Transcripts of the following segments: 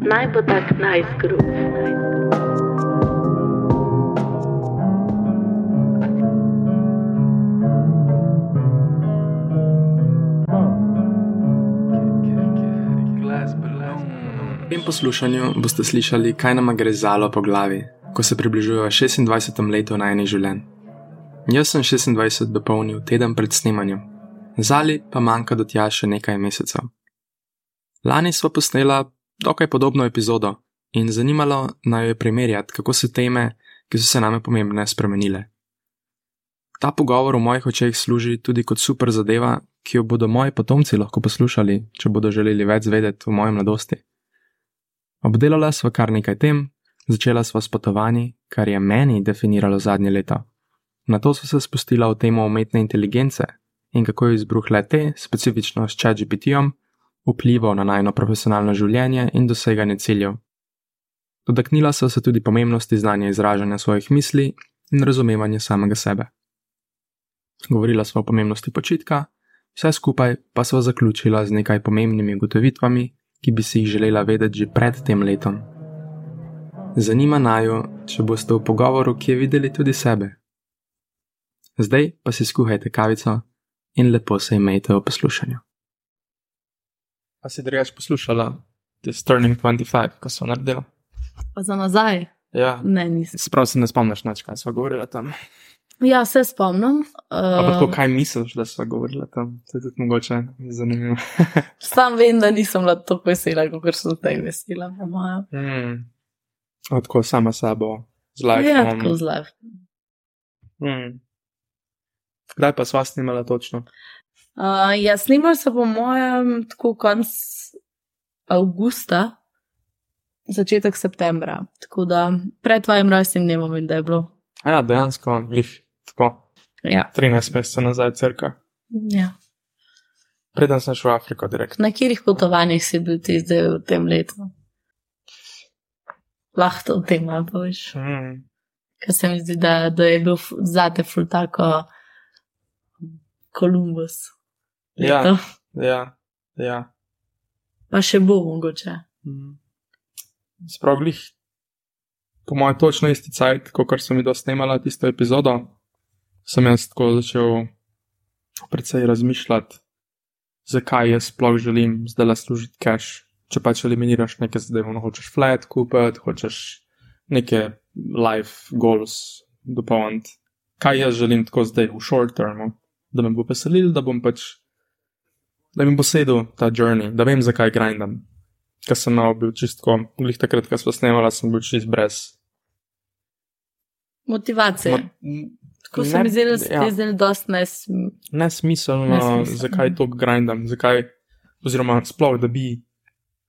Naj bo tak nice groove. V tem poslušanju boste slišali, kaj nam gre zalo po glavi, ko se približujemo 26. letu najnih življenj. Jaz sem 26 dopolnil teden pred snemanjem, zali pa manjka do tja še nekaj mesecev. Lani smo posnela dokaj podobno epizodo in zanimalo naj je primerjati, kako se teme, ki so se name pomembne, spremenile. Ta pogovor v mojih očeh služi tudi kot super zadeva, ki jo bodo moji potomci lahko poslušali, če bodo želeli več vedeti v moji mladosti. Obdelala sva kar nekaj tem, začela sva s potovanji, kar je meni definiralo zadnje leto. Na to so se spustila v temo umetne inteligence in kako je izbruh le te, specifično s ChatGPT-om, vplival na najno profesionalno življenje in doseganje ciljev. Dotaknila so se tudi pomembnosti znanja izražanja svojih misli in razumevanja samega sebe. Govorila smo o pomembnosti počitka, vse skupaj pa smo zaključila z nekaj pomembnimi ugotovitvami, ki bi si jih želela vedeti že pred tem letom. Zanima naju, če boste v pogovoru kje videli tudi sebe. Zdaj pa si skuhajte kavico in lepo se imejte v poslušanju. A si drugač poslušala This Turning 25, ko so naredila? Pa za nazaj? Ja, Ne, nisem. sprav se ne spomniš, nič, kaj smo govorili tam. Ja, se spomnim. Pa tako, Uh, kaj misliš, da smo govorili tam? To je tudi mogoče zanimivo. sam vem, da nisem bila tako vesela, kot sem zdaj vesela. po mojem. Mm. A Tako sama sabo, z life. Ja, tako zle. Mm. Kdaj pa sva snimala točno? Uh, ja, snimal se po mojem tako konc avgusta, začetek septembra. Tako da pred tvojim rojstnim dnevom vem, da je bilo. Ja, dejansko, glih, tako, Ja. 13 mesecev nazaj, crka. ja. Preden sem šel v Afriko, direkt. Na katerih potovanjih si bil ti zdaj v tem letu? Lahko o tem malo poveš. Mm. Ker se mi zdi, da, da je bil zate ful tako Kolumbus. Ja. leto. Ja, ja. Pa še bo mogoče. Mm. Sprav glih, po mojem, točno isti cajt, kot sem videl snemala tisto epizodo, sem jaz tako začel precej razmišljati, zakaj jaz sploh želim zdaj le služiti cash. Če pač eliminiraš neke zadeve, no, hočeš flat kupiti, hočeš neke life goals dopolniti. Kaj jaz želim tako zdaj v short termu, da me bo veselil, da bom pač, da mi bo sedel ta journey, da vem, zakaj grindam ker sem nov bil čistko, glih takrat, ko smo snemali, sem bil čist brez. Motivacija. Ma- m, Tako se mi zdi, da ja. ti zdaj dosti nesm. Nesmiselno, Nesmiselno. zakaj to grindam, zakaj, oziroma sploh, da bi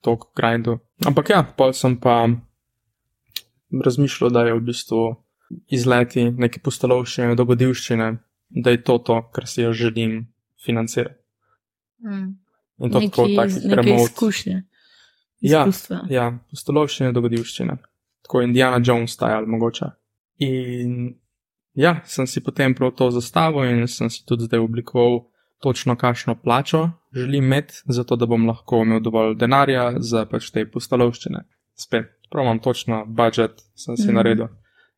to grindal. Ampak ja, pa sem pa razmišljal, da je v bistvu izleti neke postolovščine, dogodivščine, da je to to, kar si jaz želim financirati. Mm. In to tako takih neke remote. izkušnje. Ja. Ja, postolovščine, dogodivščine. Tako Indiana Jones style, mogoče. In ja, sem si potem prav to zastavil in sem si tudi zdaj oblikoval točno, kakšno plačo želim imeti, zato da bom lahko imel dovolj denarja za pač te postolovščine. Spet, prav imam točno budžet, sem si mm. naredil.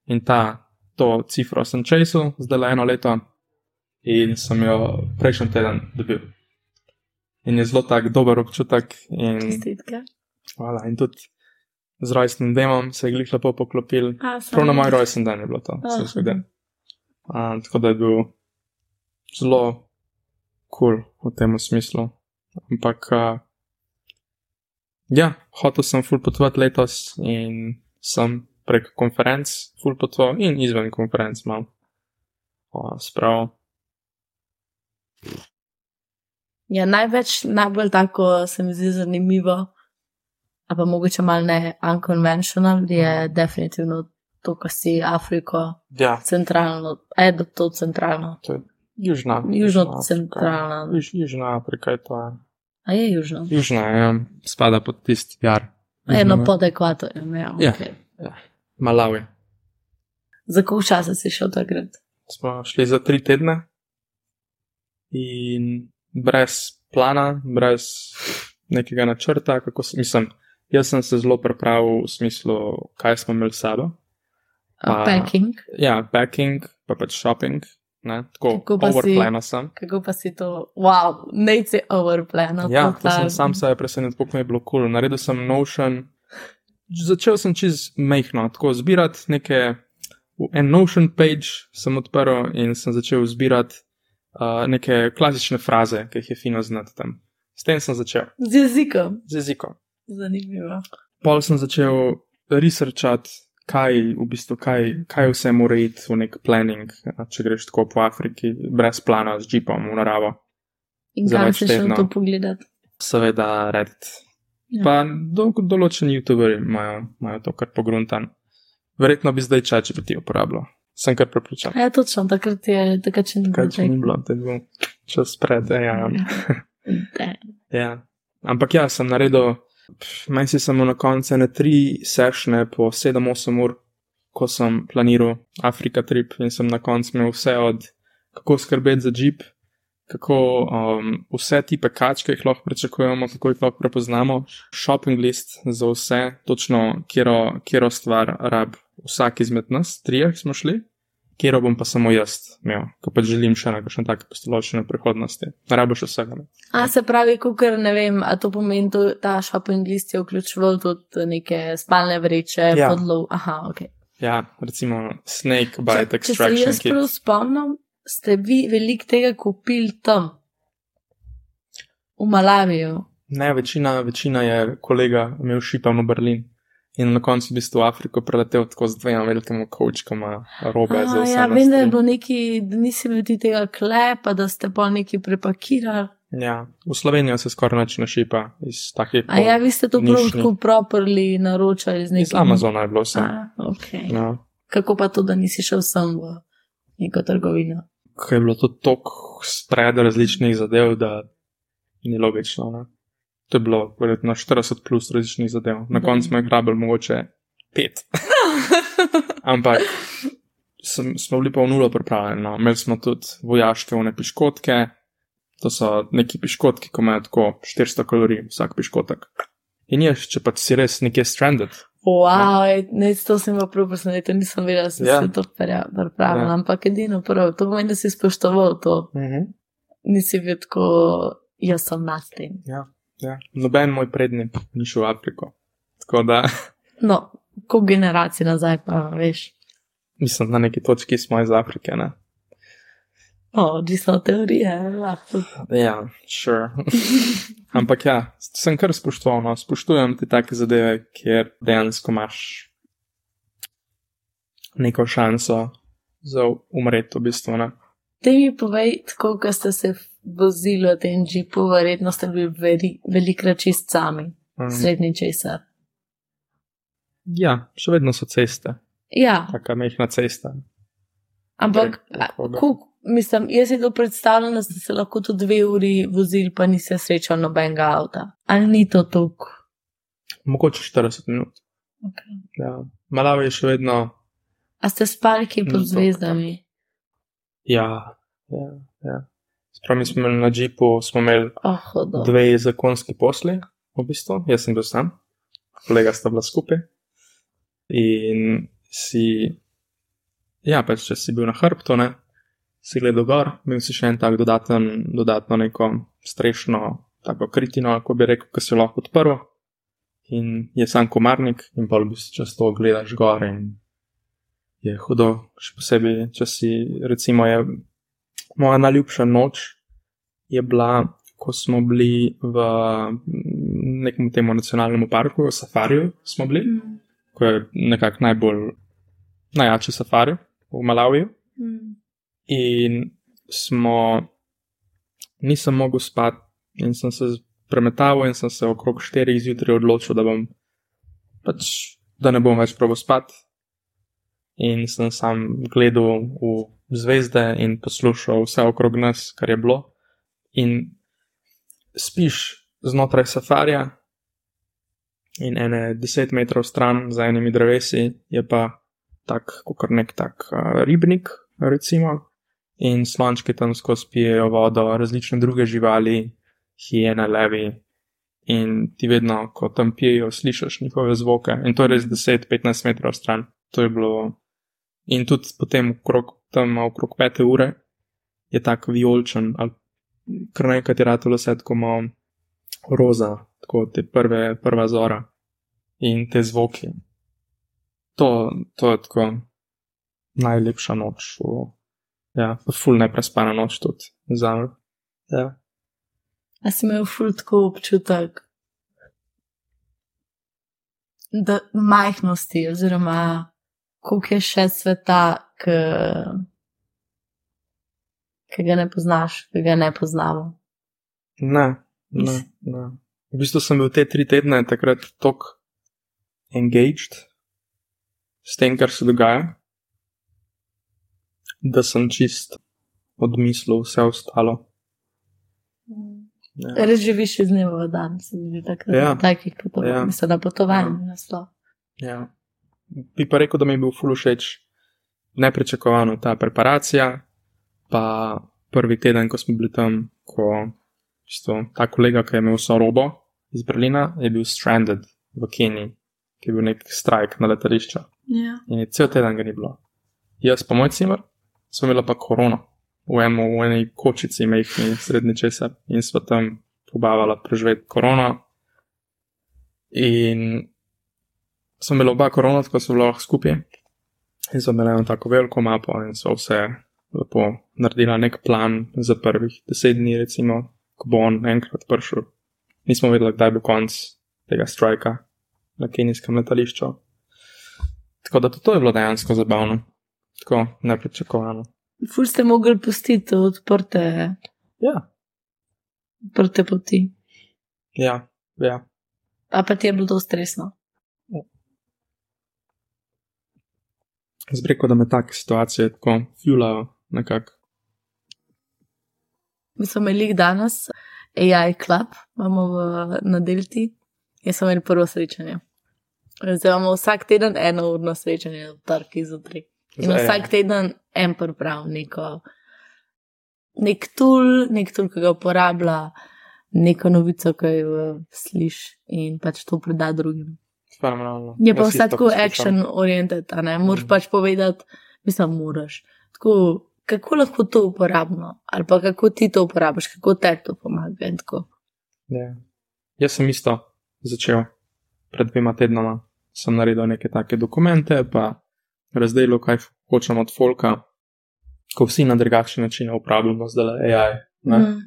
In ta, to cifro sem časal, zdaj le eno leto in sem jo prejšnji teden dobil. In je zelo tak dober občutek. In Čestitke. Hvala. In tudi z rojstnim dnevom se je glih lepo poklopil. A, Prav na moj rojsten dan je bilo to, zgoden. Uh, tako da je bil zelo kul cool v tem smislu. Ampak, uh, ja, hotel sem full potovati letos in sem prek konferenc full potoval in izven konferenc. Uh, sprav. Ja, največ, najbolj tako se mi zdi zanimivo, a pa mogoče malo ne unconventional, je definitivno to, kar si Afriko Ja, centralno, edo to centralno, to je južna. Afrika. južno-centralna. Juž, južna Afrika je to. ja. A je južno? Južna, ja, spada pod tisti jar. Eno Južna- pod ekvatorjem, ja. Ja. Okay. Malawi. Za koliko časa si šel takrat? Smo šli za tri tedne in brez plana, brez nekega načrta, kako se, mislim, Jaz sem se zelo pripravil v smislu, kaj smo imeli s sabo. A packing. Ja, packing, pa pač shopping. Ne, tako Kako pa si- overplano sem. Kako pa si to, wow, nece overplano. Ja, to sem sam sebe presenetil, koliko mi je bilo kul. Cool. Naredil sem Notion, začel sem čez mehko, tako zbirati neke. En Notion page sem odprl in sem začel zbirati uh, neke klasične fraze, ki jih je fino znati tam. S tem sem začel, Z jezikom. z jezikom. Zanimivo. Pol sem začel researchati, kaj, v bistvu, kaj, kaj vse mora iti v nek planning, če greš tako po Afriki, brez plana, z jeepom v naravo. In Za kam si šel to pogledati? Seveda, Reddit. Ja. Pa do, določeni YouTuberi imajo, imajo to kar pogruntan. Verjetno bi zdaj čače biti uporabljal. Sem kar prepričan. Ja, točno, takrat je, takrat še ni bilo če ni bilo, da je bil čas pred, ja. Da. ja. Ampak ja, sem naredil, meni si samo na koncu ene tri sešne po 7-8 ur, ko sem planiral Afrika trip in sem na koncu imel vse od kako skrbeti za jeep, kako um, vse tipe kač, ki jih lahko pričakujemo, kako jih lahko prepoznamo, shopping list za vse, točno kjero, kjero stvar rab vsak izmed nas, trije smo šli. Kjer bom pa samo jaz imel, ko pa želim še nekaj takega postoločene prihodnosti. Ne rabiš vsega. Ne? A se pravi, kukar ne vem, a to pomeni, da ta shopping list je vključeval tudi neke spalne vreče, Ja. podlov. Aha, ok. Ja, recimo Snake Bite Če se Extraction jaz prav spomnim, ste vi veliko tega kupili tam, v Malaviju. Ne, večina, večina je kolega imel šipan v Berlin. In na koncu v bistvu v Afriko preletel tako z dvema velikima kočkama robe A, ja, vem, da je bilo neki, da nisi bil ti tega klepa, da ste pa neki prepakirali. Ja, v Slovenijo se skoraj nič ne šipa iz takih. A ja, vi ste to prav tako properly naročali z nekim. Iz Amazona je bilo vse. A, okay. Ja. Kako pa to, da nisi šel sem v neko trgovino? Ko je bilo to tok spred različnih zadev, da ni logično. Ne? To je bilo verjetno 40 plus različnih zadev. Na Da. koncu smo jih rabili mogoče pet. Ampak sem, smo bili pa v nulo pripravljeni. No. Imeli smo tudi vojaške vne piškotke, to so neki piškotki, ko imajo tako 400 kalorij vsak piškotek. In je, če pa si res nekje stranded, Wow, ne, to sem pa prav presenetil, nisem vedela, da si Ja. se to pripravila, Ja. ampak edino prav, to pomeni, da si spoštoval to. mm -hmm. Nisi bil tako, jaz sem nad tem. ja, ja. noben moj prednik ni šel v Afriko. Tako da No, ko generacij nazaj pa veš. mislim, na neki točki smo iz Afrike. Ne? O, odvisno od teorije, lahko. Ja, sure. Ampak ja, sem kar spoštoval, no. spoštujem te take zadeve, kjer dejansko imaš neko šanso za umreti, v bistvu. Ne? Te mi povej, tako, ko ste se vozili v tem džipu, verjetno ste bili veri, velikrat čist sami, Mm. srednji česar. Ja, še vedno so ceste, Ja, taka mehna cesta. ampak, kuk, mislim, jaz si to predstavljam, da ste se lahko tudi dve uri vozili, pa niste srečali nobenega avta. Ali ni to tok? Mogoče 40 minut. Okay. Ja. Malawi je še vedno. A ste spali kje pod zvezdami? Ja, ja, ja. Sprav, mi smo imeli na džipu, smo imeli Oh, hodo. dve zakonski posli, v bistvu. Jaz sem bil sam, kolega sta bila skupaj. In si, ja, pač če si bil na hrbtu, ne, si gledal gor, imel si še en tak dodaten, dodatno neko strešno, tako kritino, kako bi rekel, ki si jo lahko odprl. In je sam komarnik, in pa v bistvu čez to gledaš gor in je hudo, še posebej, če si, recimo, je moja najljubša noč je bila, ko smo bili v nekem temu nacionalnemu parku, v safariju smo bili, Mm, ko je nekako najbolj najjači safari v Malaviju. mm. In smo, nisem mogel spati in sem se premetaval in sem se okrog 4 zjutraj odločil, da bom pač, da ne bom več probo spati. In sem sam gledal v zvezde in poslušal vse okrog nas, kar je bilo. In spiš znotraj safarija, in ene 10 metrov stran za enimi drevesi je pa tak, kot nek tak uh, ribnik, recimo, in slončki tam skozi pijejo vodo, različne druge živali, hijene, levi. in ti vedno, ko tam pijejo, slišiš njihove zvoke. In to je res 10-15 metrov stran. To je bilo. In tudi potem, okrog, tam okrog pete ure, je tako vijolčen, ali kar nekaj je ratalo vse tako malo roza, tako te prve, prva zora in te zvoki. To, to je tako najlepša noč. V, ja, ful neprespana noč tudi za me. Ja. A si imel ful tako občutek, da majhnosti, oziroma koliko je še sveta, ki ga ne poznaš, ki ga ne poznamo. Ne, ne, ne. V bistvu sem bil te tri tedne takrat tako engaged s tem, kar se dogaja, da sem čist odmislil vse ostalo. Ja. Res živiš iz dneva v dan, se mi zdi tako, ja. takih potovanj, ja. mislim, na potovanju ja. naslov. Ja. Bi pa rekel, da mi je bil ful všeč nepričakovano ta preparacija, pa prvi teden, ko smo bili tam, ko čisto, ta kolega, ki je imel vso robo iz Berlina, je bil stranded v Keniji, ki je bil nek strajk na letališču. Ja. In cel teden ga ni bilo. Jaz pa moj cimer, smo imeli pa korono v, eno, v eni kočici, mehki, srednji česar in smo tam pobavala preživeti korono. In smo imeli oba korona, tako so lahko skupaj. In smo imeli eno tako veliko mapo in so vse lepo naredila nek plan za prvih deset dni, recimo, ko bo on enkrat prišel. Nismo vedeli, kdaj bo konc tega strajka na kenijskem letališču. Tako da to je bilo dejansko zabavno, tako nepričakovano. Ful ste mogli pustiti odprte. Ja. Odprte poti. Ja, ja. A pa ti je bilo to stresno? Zbreko, da me take situacije tako fjulajo nekako. Mi smo imeli danes AI Club, imamo v Nadelti, in smo imeli prvo srečanje. Zdaj imamo vsak teden eno urno srečanje, v torki zjutraj. In Zdaj, vsak teden en prav neko, nek tool, nek tool, ki ga uporablja, neko novico, ki jo slišiš in pač to preda drugim. Fenomenalno. Je pa vse tako action oriented, a ne moreš mm. pač povedati, mislim, moraš. Tako, kako lahko to uporabno, ali pa kako ti to uporabiš, kako te to pomaga. Ja. Jaz sem isto začel pred dvema tednoma, sem naredil neke take dokumente, pa razdelil, kaj hočem od folka, ko vsi na drugačen način uporabljamo zdaj AI. Mm.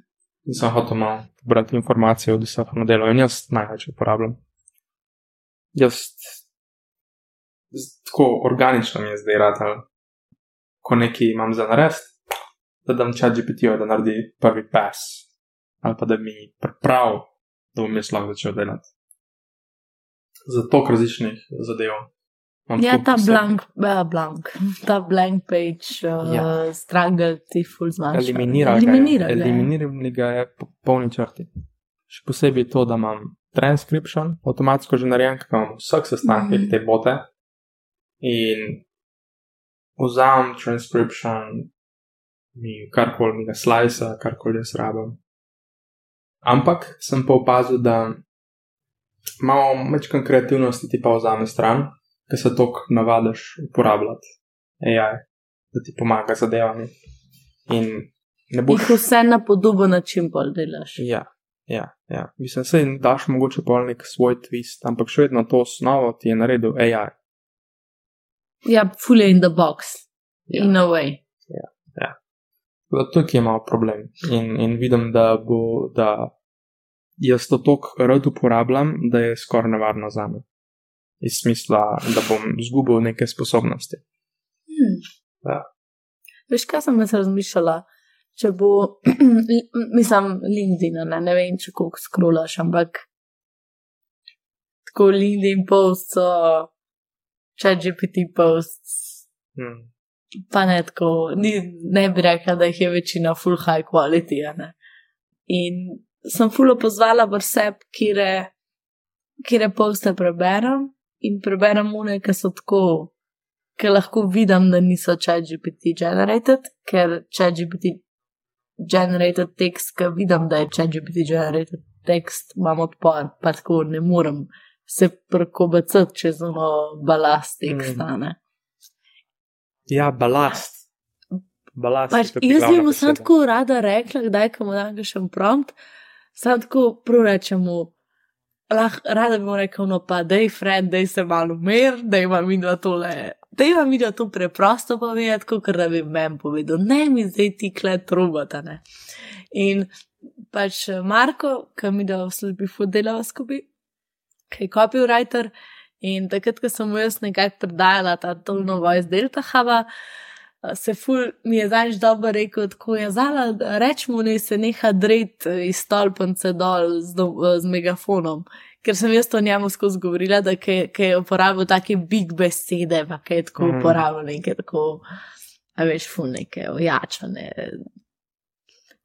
In sem hotel malo brati informacije od vseh modelov in jaz največ uporabljam. Jaz tako organično mi je zdaj rad, ko nekaj imam za narediti, da dam čat GPT-ju, da naredi prvi pas, ali pa da mi prav, da bom jaz lahko začel delati. Za to različnih zadev. Ja, ta blank, uh, blank, ta blank page, uh, ja. struggle, ti full zmanjšajo. Eliminira, eliminira, eliminira ga je po polni črti. Še posebej to, da imam transcription, avtomatsko že narejen, ker imam vseh sestankih mm. te bote in vzamem transcription, mi karkoli mi ga slice, karkoli jaz rabim. Ampak sem pa opazil, da malo večkrat kreativnosti ti pa vzame stran ki se toliko navadiš uporabljati AI, da ti pomaga za delanje. In ne boš. Ti vse na podoben način bolj delaš. Ja, ja, ja. Mislim, se daš mogoče pol nek svoj twist, ampak še vedno to osnovo ti je naredil AI. Ja, fully in the box, ja. in a way. Ja, ja. Tukaj je malo problem. In, in vidim, da bo, da jaz to toliko rad uporabljam, da je skoraj nevarno za me iz smisla, da bom izgubil neke sposobnosti. Hmm. Ja. Veš, kaj sem jaz razmišljala? Če bo, mislim, LinkedIn, ne, ne vem, če koliko skrolaš, ampak tako LinkedIn posts, če GPT posts. Hmm. Pa ne tako, ni, ne bi rekla, da jih je večina full high quality. In sem full opozvala v seb, kire poste preberem in preberem une, ki so tako, ki lahko vidim, da niso ChatGPT generated, ker ChatGPT generated tekst, ki vidim, da je ChatGPT generated tekst imam odpor, pa tako ne morem se prekobacati čez ono balast teksta. Mm. Ja, balast. balast pač, jaz bi mu samo tako rada rekla, kdaj ko mu dam še prompt, samo tako prorečemo. Lah, rada bi mu rekel, no pa, da je friend, da je se malo mir, da ima vidno tole. Da ima vidno to preprosto povedati, kot da bi meni povedal, ne mi zdaj ti klet robota. Ne. In pač Marko, ki mi da v službi fudela skupaj, ki je copywriter. In takrat, ko sem mu jaz nekako predajala ta tolno voice delta hava, se ful mi je zdaj dobro rekel, tako je zala, rečemo, ne se neha dret iz stolpence dol z, do, z megafonom. Ker sem jaz to njemu skozi govorila, da ke, ke je uporabil take big besede, pa kaj je tako mm. uporabil, nekaj tako, a veš, ful neke ojačane,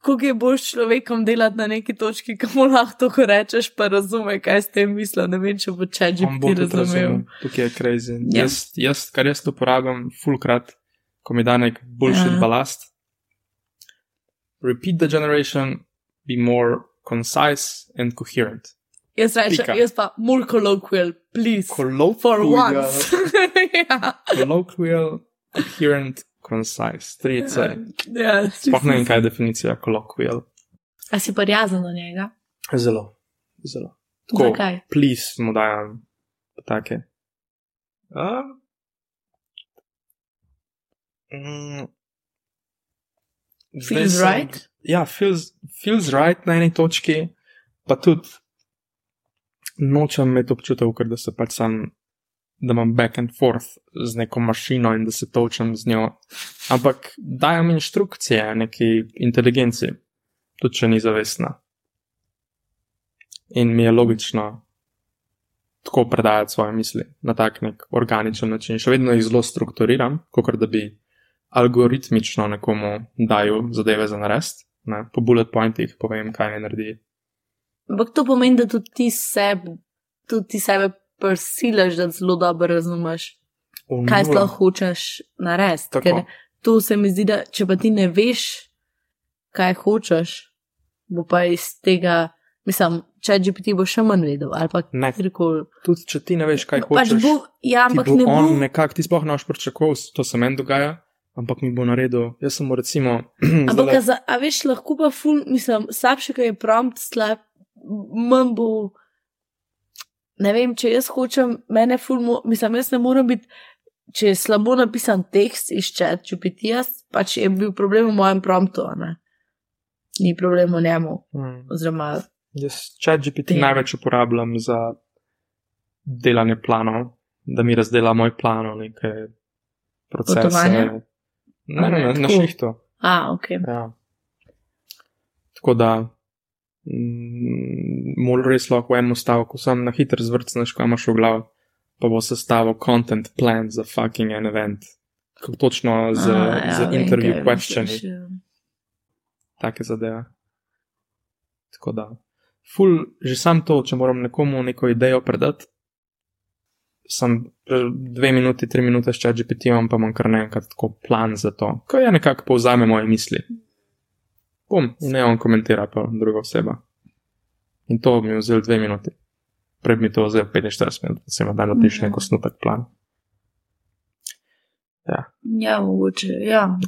kako je boš človekom delati na neki točki, kako lahko to rečeš, pa razume, kaj s tem misliš. Ne vem, če bo če že bi razumel. Tukaj je crazy. Ja. Jaz, jaz, kar jaz uporabljam, fulkrat, ko mi da nek bullshit ja. balast. Repeat the generation, be more concise and coherent. Jaz rečem, jaz pa more colloquial, please. Colloquial. For once. ja. Colloquial, coherent, concise, tri C. Ja, Sploh ne vem, kaj je definicija colloquial. A si pa jazen do njega? Zelo, zelo. Tako, Zakaj? Please mu dajem take. Uh, mm, feels sem, right? Ja, feels, feels right na eni točki, pa tudi nočem imeti občutek, da se pač sam da imam back and forth z neko mašino in da se točem z njo. Ampak dajem inštrukcije neki inteligenci, tudi če ni zavestna. In mi je logično tako predajati svoje misli na tak nek organičen način. Še vedno jih zelo strukturiram, kot da bi algoritmično nekomu dajal zadeve za narest, ne? po bullet pointih povem, kaj ne naredi. Ampak to pomeni, da tudi ti sebe, tudi ti sebe prisilaš, da zelo dobro razumeš, kaj sploh hočeš narediti. Ker to se mi zdi, da če pa ti ne veš, kaj hočeš, bo pa iz tega, mislim, če ti bo še manj vedel. Ne, tudi če ti ne veš, kaj pač hočeš. Pač bo, ja, ampak bo ne bo. On nekako ti sploh ne boš pričakoval, to se meni dogaja. Ampak mi bo naredil, jaz sem recimo. Ampak, zdale... a, a veš, lahko pa ful, mislim, slabše, kaj je prompt, slab, manj bo ne vem, če jaz hočem, mene fulmo, mislim, jaz ne morem biti, če je slabo napisan tekst iz čat, jaz, pač je bil problem v mojem promptu, ne? Ni problem v njemu. Hmm. Oziroma, jaz čat GPT tem. največ uporabljam za delanje planov, da mi razdela moj plan, neke procese. Potovanje? Ne, ne, ne, na šihto. A, ok. Ja. Tako da. Mm, mol res lahko v enem stavku, sam na hitro zvrcneš, kaj imaš v glavi, pa bo sestavil content plan za fucking an event. Kako točno z, A, ja, z interview vem, questioni. Ja. Take zadeve. Tako da. Ful, že sam to, če moram nekomu neko idejo predati, sem dve minuti, tri minute s ChatGPT-om, pa imam kar nekaj tako plan za to, ko je nekako povzame moje misli. Bom, ne on komentira, pa druga oseba. In to mi je vzelo dve minuti. Prej mi to vzelo 45 minut, da se mi da napiš mm -hmm. neko snutek plan. Ja, ja mogoče, ja.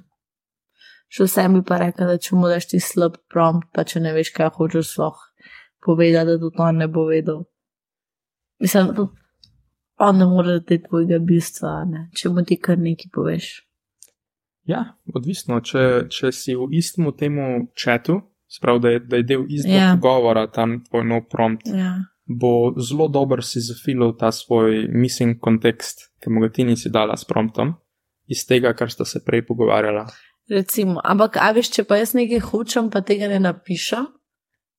Še vsem bi pa rekel, da če mu daš ti slab prompt, pa če ne veš, kaj hočeš sloh povedati, da tudi on ne bo vedel. Mislim, on ne more dati tvojega bistva, ne? če mu ti kar nekaj poveš. Ja, odvisno, če, če si v istem temu četu, sprav, da, je, da je del istega ja. pogovora, tam tvoj nov prompt, ja. bo zelo dober si zafilil ta svoj missing kontekst, ki mu ga ti nisi dala s promptom, iz tega, kar sta se prej pogovarjala. Recimo, ampak, a veš, če pa jaz nekaj hočem, pa tega ne napišem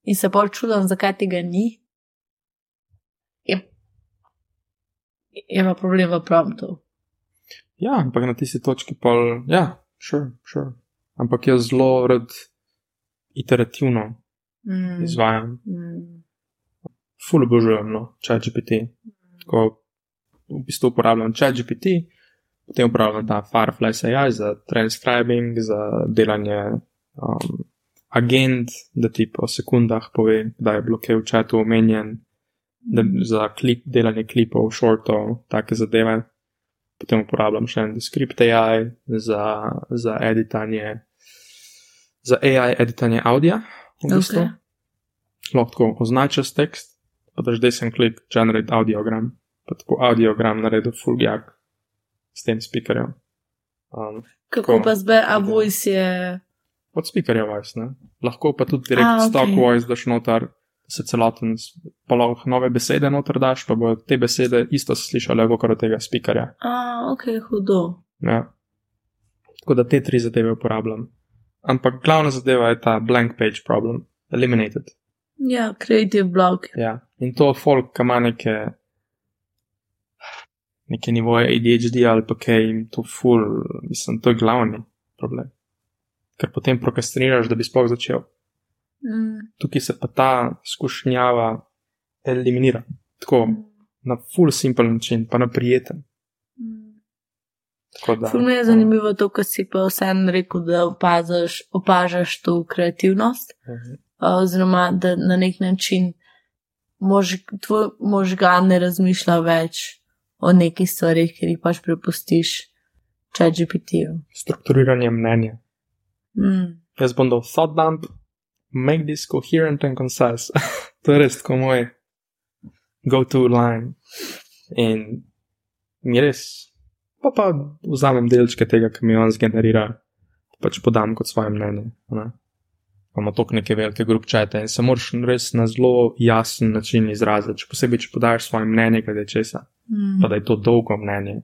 in se bolj čudam, zakaj tega ni, je, je pa problem v promptu. Ja, ampak na tisti točki pa, ja, sure, sure. Ampak jaz zelo rad iterativno mm. izvajam. Mm. Ful obožujem, no, čaj GPT. Mm. Ko v bistvu uporabljam čaj GPT, potem uporabljam ta Firefly AI za transcribing, za delanje um, agent, da ti po sekundah pove, da je bilo kaj v čatu omenjen, za klip, delanje klipov, shortov, take zadeve. Potem uporabljam še en script AI za, za editanje, za AI editanje audio. V bistvu. okay. Lahko označiš tekst, pa daš desen klik, generate audiogram, pa tako audiogram naredi full gag s tem speakerjem. Um, Kako pa zdaj, a voice je. Od speakerja voice, ne? Lahko pa tudi direkt okay. stock voice daš noter, se celoten, lahko nove besede noter daš, pa bo te besede isto slišali, kot od tega speakerja. A, ok, hudo. Ja. Tako da te tri zadeve uporabljam. Ampak glavna zadeva je ta blank page problem, eliminated. Ja, creative block. Ja, in to folk, ki ima neke neke nivoje ADHD ali pa kaj jim to ful, mislim, to je glavni problem. Ker potem prokrastiniraš, da bi sploh začel. Mm. Tukaj se pa ta skušnjava eliminira. Tako mm. na ful simple način, pa na prijeten. Mm. Ful mi je zanimivo to, kar si pa vsem rekel, da opazaš, opažaš to kreativnost. Mm -hmm. Oziroma, da na nek način mož, tvoj možgan ne razmišlja več o nekih stvarih, ki jih pač prepustiš ChatGPT-ju. Strukturiranje mnenja. Mm. Jaz bom dal thought dump, make this coherent and concise. to je res tako moj go-to line. In mi res, pa pa vzamem delčke tega, ki mi on zgenerira, pač podam kot svoje mnenje. Ne? imamo tako neke velike grupčete in se moraš res na zelo jasen način izraziti, še posebej, če podaš svoje mnenje, glede česa. Mm. Pa da je to dolgo mnenje.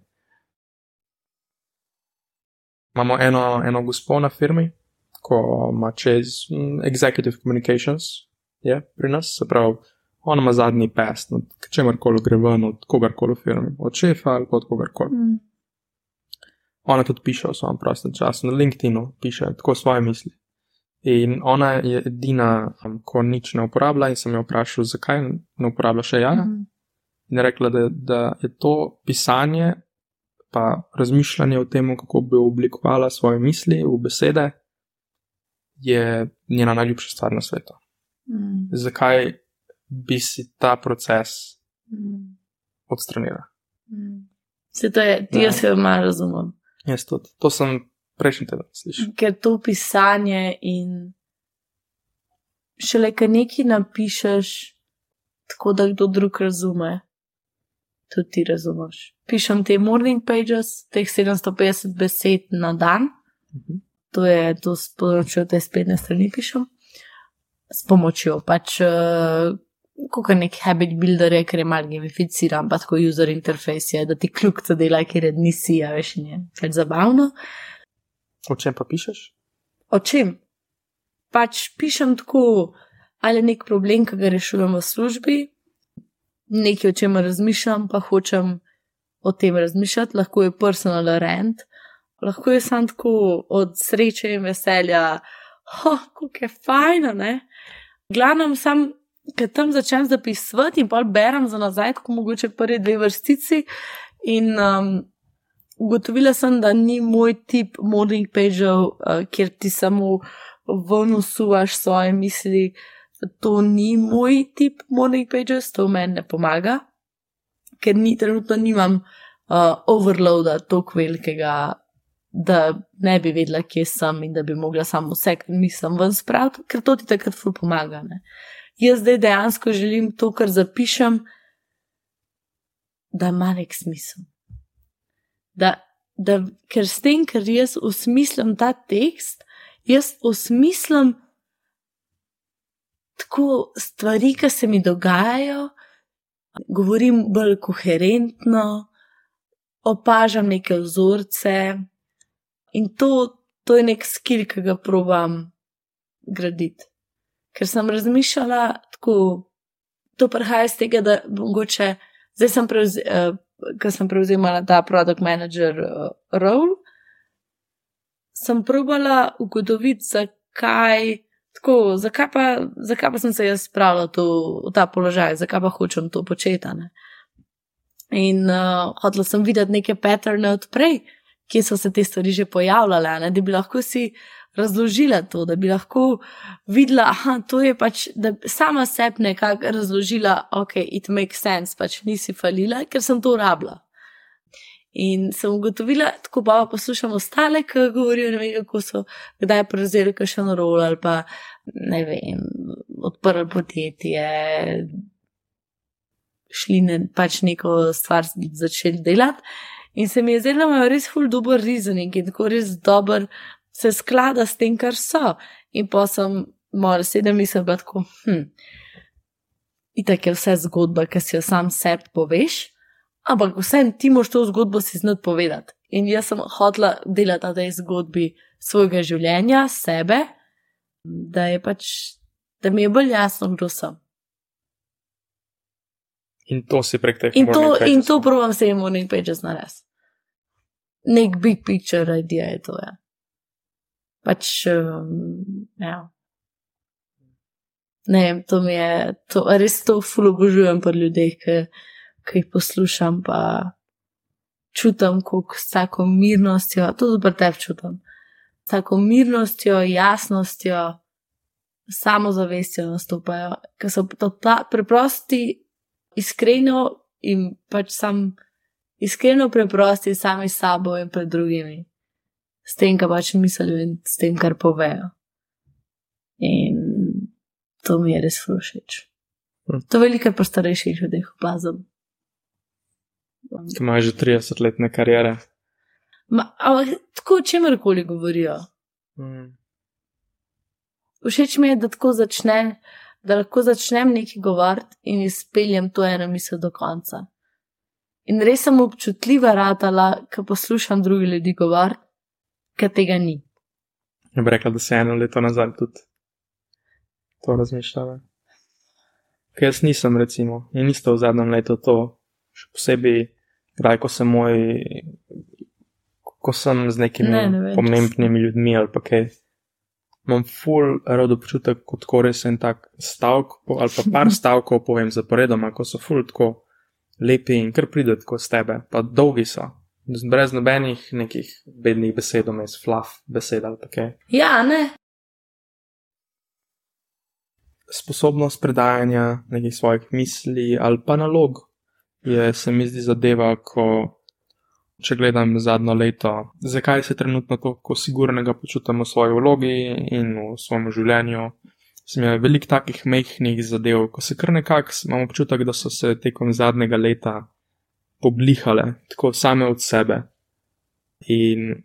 Imamo eno, eno gospo na firmi, ko ima čez executive communications, je pri nas, se pravi, ona ima zadnji pest, od čemarkoli gre ven, od kogarkoli v firmi, od šefa ali od kogarkoli. Mm. Ona tudi piše v svojem prostem času, na LinkedIn-u piše tako svoje misli. In ona je edina, um, ko nič ne uporablja, in sem jo vprašal, zakaj ne uporablja še ja. Mm. In je rekla, da, da je to pisanje, pa razmišljanje o tem, kako bi oblikovala svoje misli v besede, je njena najljubša stvar na svetu. Mm. Zakaj bi si ta proces mm. odstranila? Mm. Se to je, ti jaz se malo razumem. Jaz tudi. To sem prejšnji teden slišal. Ker to pisanje in šele, kaj nekaj napišeš, tako da kdo drug razume, tudi ti razumeš. Pišem te morning pages, teh 750 besed na dan, mhm. To je to s pomočjo te spletne strani pišem. S pomočjo pač, uh, kot nek habit builder, ker je mal gamificiran, pa tako user interface je, da ti kljub temu dela, ker je nisi, a veš, in je pač zabavno. O čem pa pišeš? O čem? Pač pišem tako, ali nek problem, ki ga rešujem v službi, nekaj o čem razmišljam, pa hočem o tem razmišljati, lahko je personal rent, lahko je samo tako od sreče in veselja, oh, kako je fajn, ne. Glavno sem, ker tam začnem zapisovati in pa berem za nazaj, kot mogoče prvi dve vrstici. In um, ugotovila sem, da ni moj tip morning pageov, uh, kjer ti samo vnusuvaš svoje misli. To ni moj tip morning pages, to meni ne pomaga, ker ni trenutno nimam uh, overloada tako velikega, da ne bi vedela, kje sem in da bi mogla samo vse, kar mislim, ven spraviti, ker to ti takrat ful pomaga. Ne? Jaz zdaj dejansko želim to, kar zapišem, da ima nek smisel da, da ker s tem, ker jaz osmislim ta tekst, jaz osmislim tako stvari, ki se mi dogajajo, govorim bolj koherentno, opažam neke vzorce in to, to je nek skil, ki ga provam graditi. Ker sem razmišljala tako, to prihaja iz tega, da mogoče zdaj sem prevzel. Uh, ko sem prevzemala ta produkt manager uh, role, sem probala ugotoviti, zakaj, tako, zakaj, pa, zakaj pa sem se jaz spravila to, v ta položaj, zakaj pa hočem to početi. In uh, hodila sem videti neke patterne odprej, kje so se te stvari že pojavljale, ne? da bi lahko si razložila to, da bi lahko videla, da to je pač, da sama sebi nekako razložila, ok, it makes sense, pač nisi falila, ker sem to rabila. In sem ugotovila, tako pa poslušam ostale, ki govorijo, ne vem, kako so, kdaj prevzeli kakšen rol ali pa, ne vem, odprli podjetje, šli ne, pač neko stvar začeli delati. In se mi je zdelo, da imajo res ful dober reasoning in tako res dober se sklada s tem, kar so. In pa sem moral sedem misel, da tako, hm, itak je vse zgodba, ki si jo sam sebi poveš, ampak vsem ti moš to zgodbo si znati povedati. In jaz sem hotla delati na tej zgodbi svojega življenja, sebe, da je pač, da mi je bolj jasno, kdo sem. In to si prek teh in to, in to provam jim morning pages narediti. Nek big picture idea je to. Ja. Pač, um, ja. Ne, to mi je, to, res to fulo obožujem pri ljudeh, ki, ki jih poslušam, pa čutim, kako s tako mirnostjo, tudi pri tebi čutim, s tako mirnostjo, jasnostjo, samozavestjo nastopajo, ker so to ta preprosti iskreno in pač sam iskreno preprosti sami s sabo in pred drugimi, s tem, kar pač mislijo in s tem, kar povejo. In to mi je res všeč. Hm. To veliko pa starejših ljudi, opazam. Ki imajo že 30-letne karijere. Ma, ampak tako o čemerkoli govorijo. Hmm. Všeč mi je, da tako začne da lahko začnem nekaj govoriti in izpeljem to eno misel do konca. In res sem občutljiva ratala, ko poslušam druge ljudi govoriti, ker tega ni. Ja, bi rekla, da se eno leto nazaj tudi to razmišljala. Ker jaz nisem, recimo, in isto v zadnjem letu to, še posebej, kraj, ko sem moj, ko sem z nekimi ne, ne pomembnimi ljudmi ali pa kaj imam full rado občutek, kot ko res en tak stavek ali pa par stavkov povem zaporedoma, ko so full tako lepi in kar pride tako z tebe, pa dolgi so. Brez nobenih nekih bednih besed, vmes fluff besed ali kaj. Ja, ne. Sposobnost predajanja nekih svojih misli ali pa nalog je, se mi zdi, zadeva, ko če gledam zadnjo leto, zakaj se trenutno tako sigurnega počutim v svoji vlogi in v svojem življenju. Sem imel veliko takih mehkih zadev, ko se kar nekako imam občutek, da so se tekom zadnjega leta poblihale, tako same od sebe. In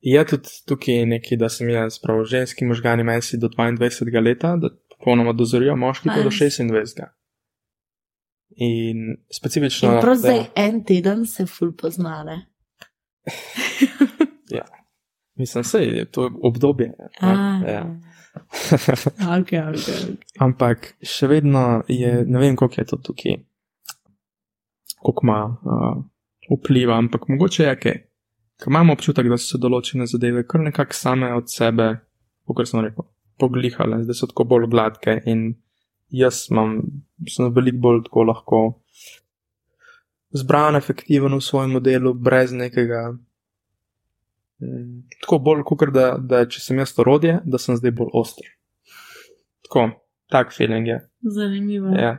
je tudi tukaj nekaj, da sem jaz prav ženski možgani mesi do 22. leta, da popolnoma dozorijo moški pa do 26. In specifično. In prav zdaj en teden se ful poznale. ja, mislim, da je to obdobje. A, ja. okay, okay, okay. Ampak še vedno je, ne vem, koliko je to tukaj, koliko ima uh, vpliva, ampak mogoče je kaj. Ker imamo občutek, da so se določene zadeve kar nekako same od sebe, kot sem rekel, poglihale, zdaj so tako bolj gladke in jaz imam, sem veliko bolj tako lahko zbran, efektiven v svojem modelu, brez nekega. Mm, tako bolj, kot da, da če sem jaz to rodje, da sem zdaj bolj oster. Tako, tak feeling je. Zanimivo. Ja.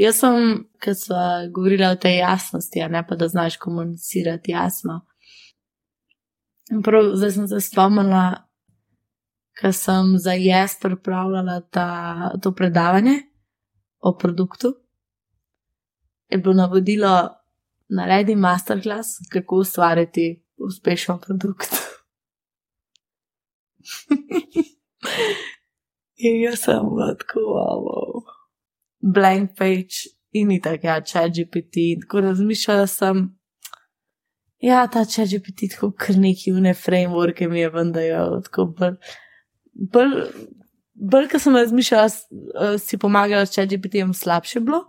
Jaz sem, ker smo govorili o tej jasnosti, a ne pa da znaš komunicirati jasno. Prav, zdaj sem se spomnila, ker sem za jaz pripravljala ta, to predavanje o produktu. Je bilo navodilo, naredi masterclass, kako ustvariti uspešen produkt. in jaz sem lahko, wow, blank page in tako, ja, če je GPT. Tako razmišljala sem, ja, ta če je GPT, tako kar neki vne frameworke mi je vendajo, tako bolj bolj, bolj ko sem razmišljala, uh, si pomagala, če bi ti jim slabše bilo.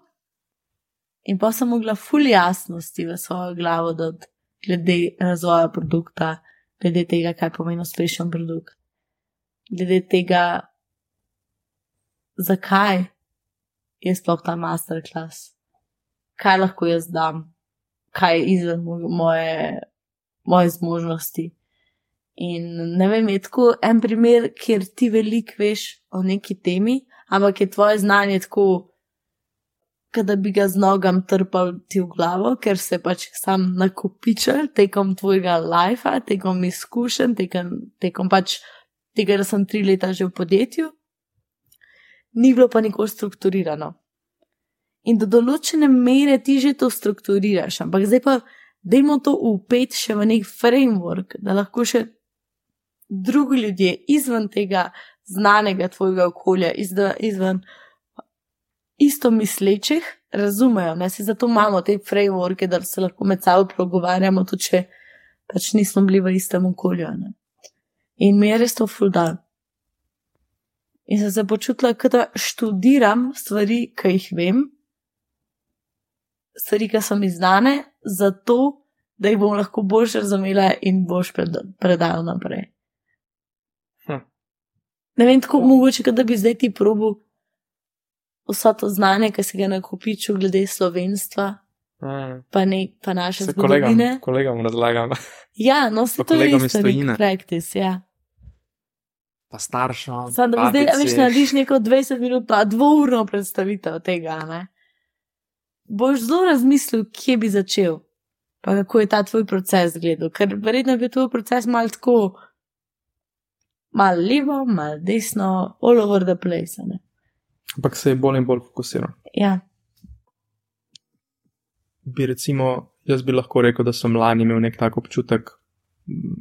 In pa sem mogla ful jasnosti v svojo glavo dati, glede razvoja produkta, glede tega, kaj pomeni uspešen produkt, glede tega, zakaj je sploh ta masterclass, kaj lahko jaz dam, kaj je izven moje, moje zmožnosti. In ne vem, je tako en primer, kjer ti veliko veš o neki temi, ampak je tvoje znanje tako, da bi ga z nogam trpal ti v glavo, ker se pač sam nakopičal tekom tvojega lajfa, tekom izkušenj, tekom, tekom pač tega, da sem tri leta že v podjetju. Ni bilo pa nikoli strukturirano. In do določene mere ti že to strukturiraš, ampak zdaj pa, da imamo to upet še v nek framework, da lahko še drugi ljudje izven tega znanega tvojega okolja, izven isto mislečih, razumejo. Ne? Se zato imamo te frameworke, da se lahko med sabo pogovarjamo, tudi če pač nismo bili v istem okolju. Ne? In mi je res to fuldan. In sem se počutila, da študiram stvari, ki jih vem, stvari, ki so mi znane, zato da jih bom lahko boljše razumela in boš predala naprej. Ne vem, tako mogoče, da bi zdaj ti probil vso to znanje, ki si ga nakopičil glede slovenstva, mm. pa, ne, pa naše zgodovine. Kolegom razlagam. Ja, no se to je isto, practice, ja. Pa staršem. Sam da zdaj, veš, narediš neko 20 minut, pa dvourno predstavitev tega, ne. Boš zelo razmislil, kje bi začel, pa kako je ta tvoj proces gledal, ker verjetno bi tvoj proces mal tako malo levo, malo desno, all over the place. Ne? Ampak se je bolj in bolj fokusiral. Ja. Bi recimo, jaz bi lahko rekel, da sem lani imel nek tak občutek,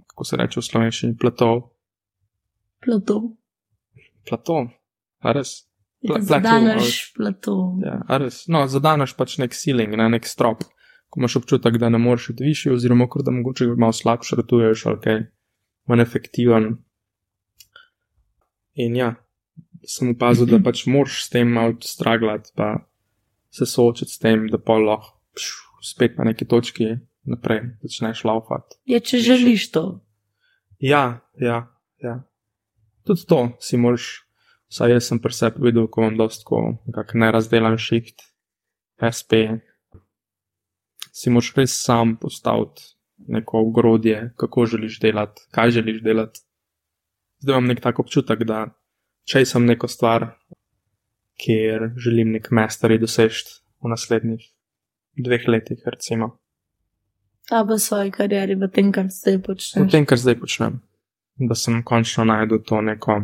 kako se reče v slovenščini, platov. Platov. Platov, a res. Pla, zadanaš platov. Ja, res. No, zadanaš pač nek ceiling, ne, nek strop. Ko imaš občutek, da ne moreš iti više, oziroma da mogoče malo slabše ratuješ, ali kaj, manj efektiven, In ja, sem opazil, da pač moraš s tem malo straglati, pa se soočiti s tem, da pa lahko spet na neki točki naprej začneš laufati. Ja, če želiš to. Ja, ja, ja. Tudi to si moraš, vsaj jaz sem pri sebi videl, ko imam dosto nerazdelan šiht, SP. Si moraš res sam postaviti neko ogrodje, kako želiš delati, kaj želiš delati zdaj imam nek tak občutek, da če sem neko stvar, kjer želim nek mestari doseči v naslednjih dveh letih, recimo. A v svoji karieri, v tem, kar zdaj počnem. V tem, kar zdaj počnem. Da sem končno najdel to neko.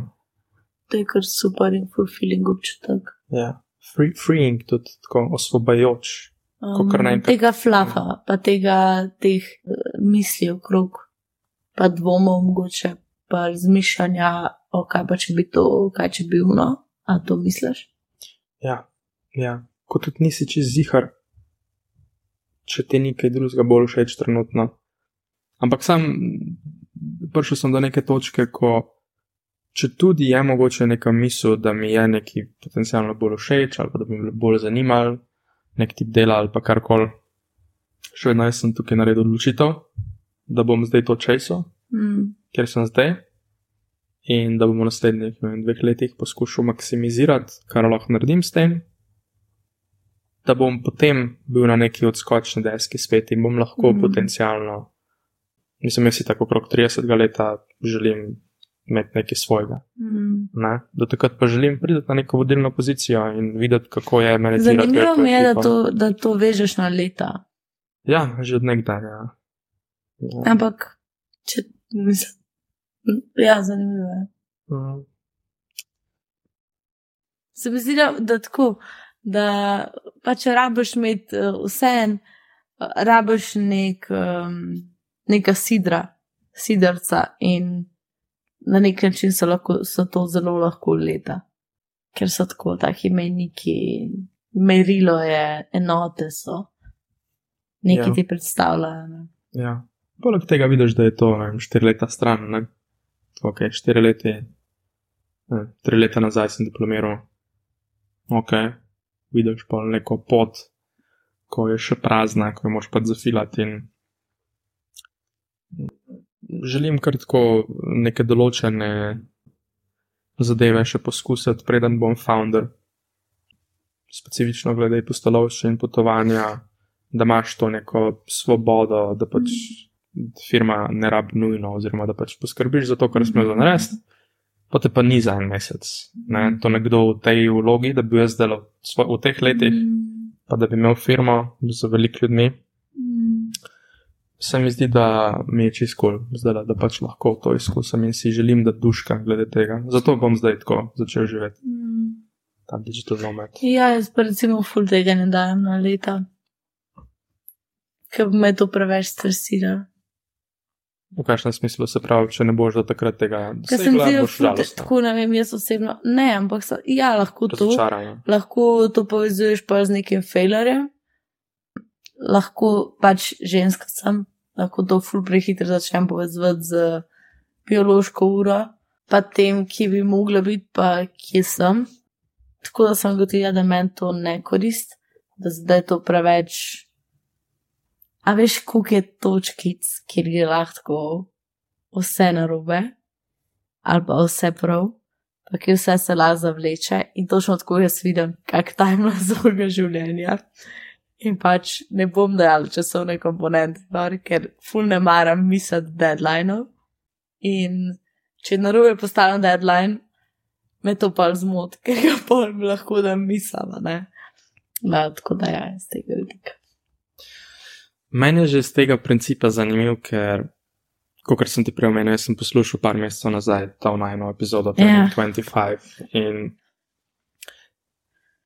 To je kar super in fulfilling občutek. Ja, Free, freeing, tudi tako osvobajoč. Um, tega flafa, pa tega teh uh, misli okrog, pa dvomov mogoče, pa razmišljanja, o kaj pa če bi to, kaj če bi uno, a to misliš? Ja, ja. kot tudi nisi čez zihar, če ti nekaj drugega bolj všeč trenutno. Ampak sam prišel sem do neke točke, ko če tudi je mogoče neka misel, da mi je nekaj potencialno bolj všeč ali pa da bi me bolj zanimal, nek tip dela ali pa karkoli, še vedno sem tukaj naredil odločitev, da bom zdaj to česal. Mm kjer sem zdaj, in da bom v naslednjih vem, dveh letih poskušal maksimizirati, kar lahko naredim s tem, da bom potem bil na neki odskočni deski spet in bom lahko mm. potencialno, mislim, jaz si tako okrog 30 let želim imeti nekaj svojega. Mm. Ne? Do takrat pa želim priti na neko vodilno pozicijo in videti, kako je meni zelo zanimivo. Zanimivo mi je, da to, da to vežeš na leta. Ja, že od nekdaj. Ja. Ja. Ampak, če. Ja, zanimivo je. Uh. Se mi zdi, da tako, da pač rabiš imeti uh, vse en, uh, rabiš nek, um, neka sidra, sidrca in na nek način so, lahko, so to zelo lahko leta, ker so tako taki meniki, merilo je, enote so, nekaj ja. ti predstavljajo. Ja. Poleg tega vidiš, da je to štiri leta stran, ne? ok, štiri leta, ne, tri leta nazaj sem diplomiral, ok, vidiš pa neko pot, ko je še prazna, ko jo moš pa zafilati in želim kratko neke določene zadeve še poskusiti, preden bom founder. Specifično glede postolovščine in potovanja, da imaš to neko svobodo, da pač firma ne rabi nujno, oziroma da pač poskrbiš za to, kar smo za narediti, pa te pa ni za en mesec. Ne? To nekdo v tej vlogi, da bi jaz delal v teh letih, pa da bi imel firmo z veliko ljudmi. Se mi zdi, da mi je čisto cool, zdaj, da pač lahko to izkusim in si želim, da duška glede tega. Zato bom zdaj tako začel živeti. Mm. Ta digital nomad. Ja, jaz pa recimo full tega ne dajem na leta, ker me to preveč stresira. V kakšnem smislu se pravi, če ne boš do takrat tega dosegla? Ker sem zelo tako, ne vem, jaz osebno, ne, ampak so, ja, lahko to, lahko to povezuješ pa z nekim failerjem lahko pač ženska sem, lahko to ful prehitro začnem povezati z biološko uro, pa tem, ki bi mogla biti, pa kje sem. Tako da sem gotovila, da meni to ne korist, da zdaj to preveč. A veš, koliko je točkic, kjer je lahko vse narobe, ali pa vse prav, pa ki vse se lahko zavleče in točno tako jaz vidim, kak tajno zoga življenja. In pač ne bom dajal časovne komponente, ker ful ne maram misliti deadline. In če narobe postavim deadline, me to pa zmot, ker ga bi lahko da mislila, ne. Da, tako da ja, iz tega vidika. Meni je že iz tega principa zanimiv, ker, kot sem ti prej omenil, sem poslušal par mesecev nazaj to najno epizodo, yeah. 25 in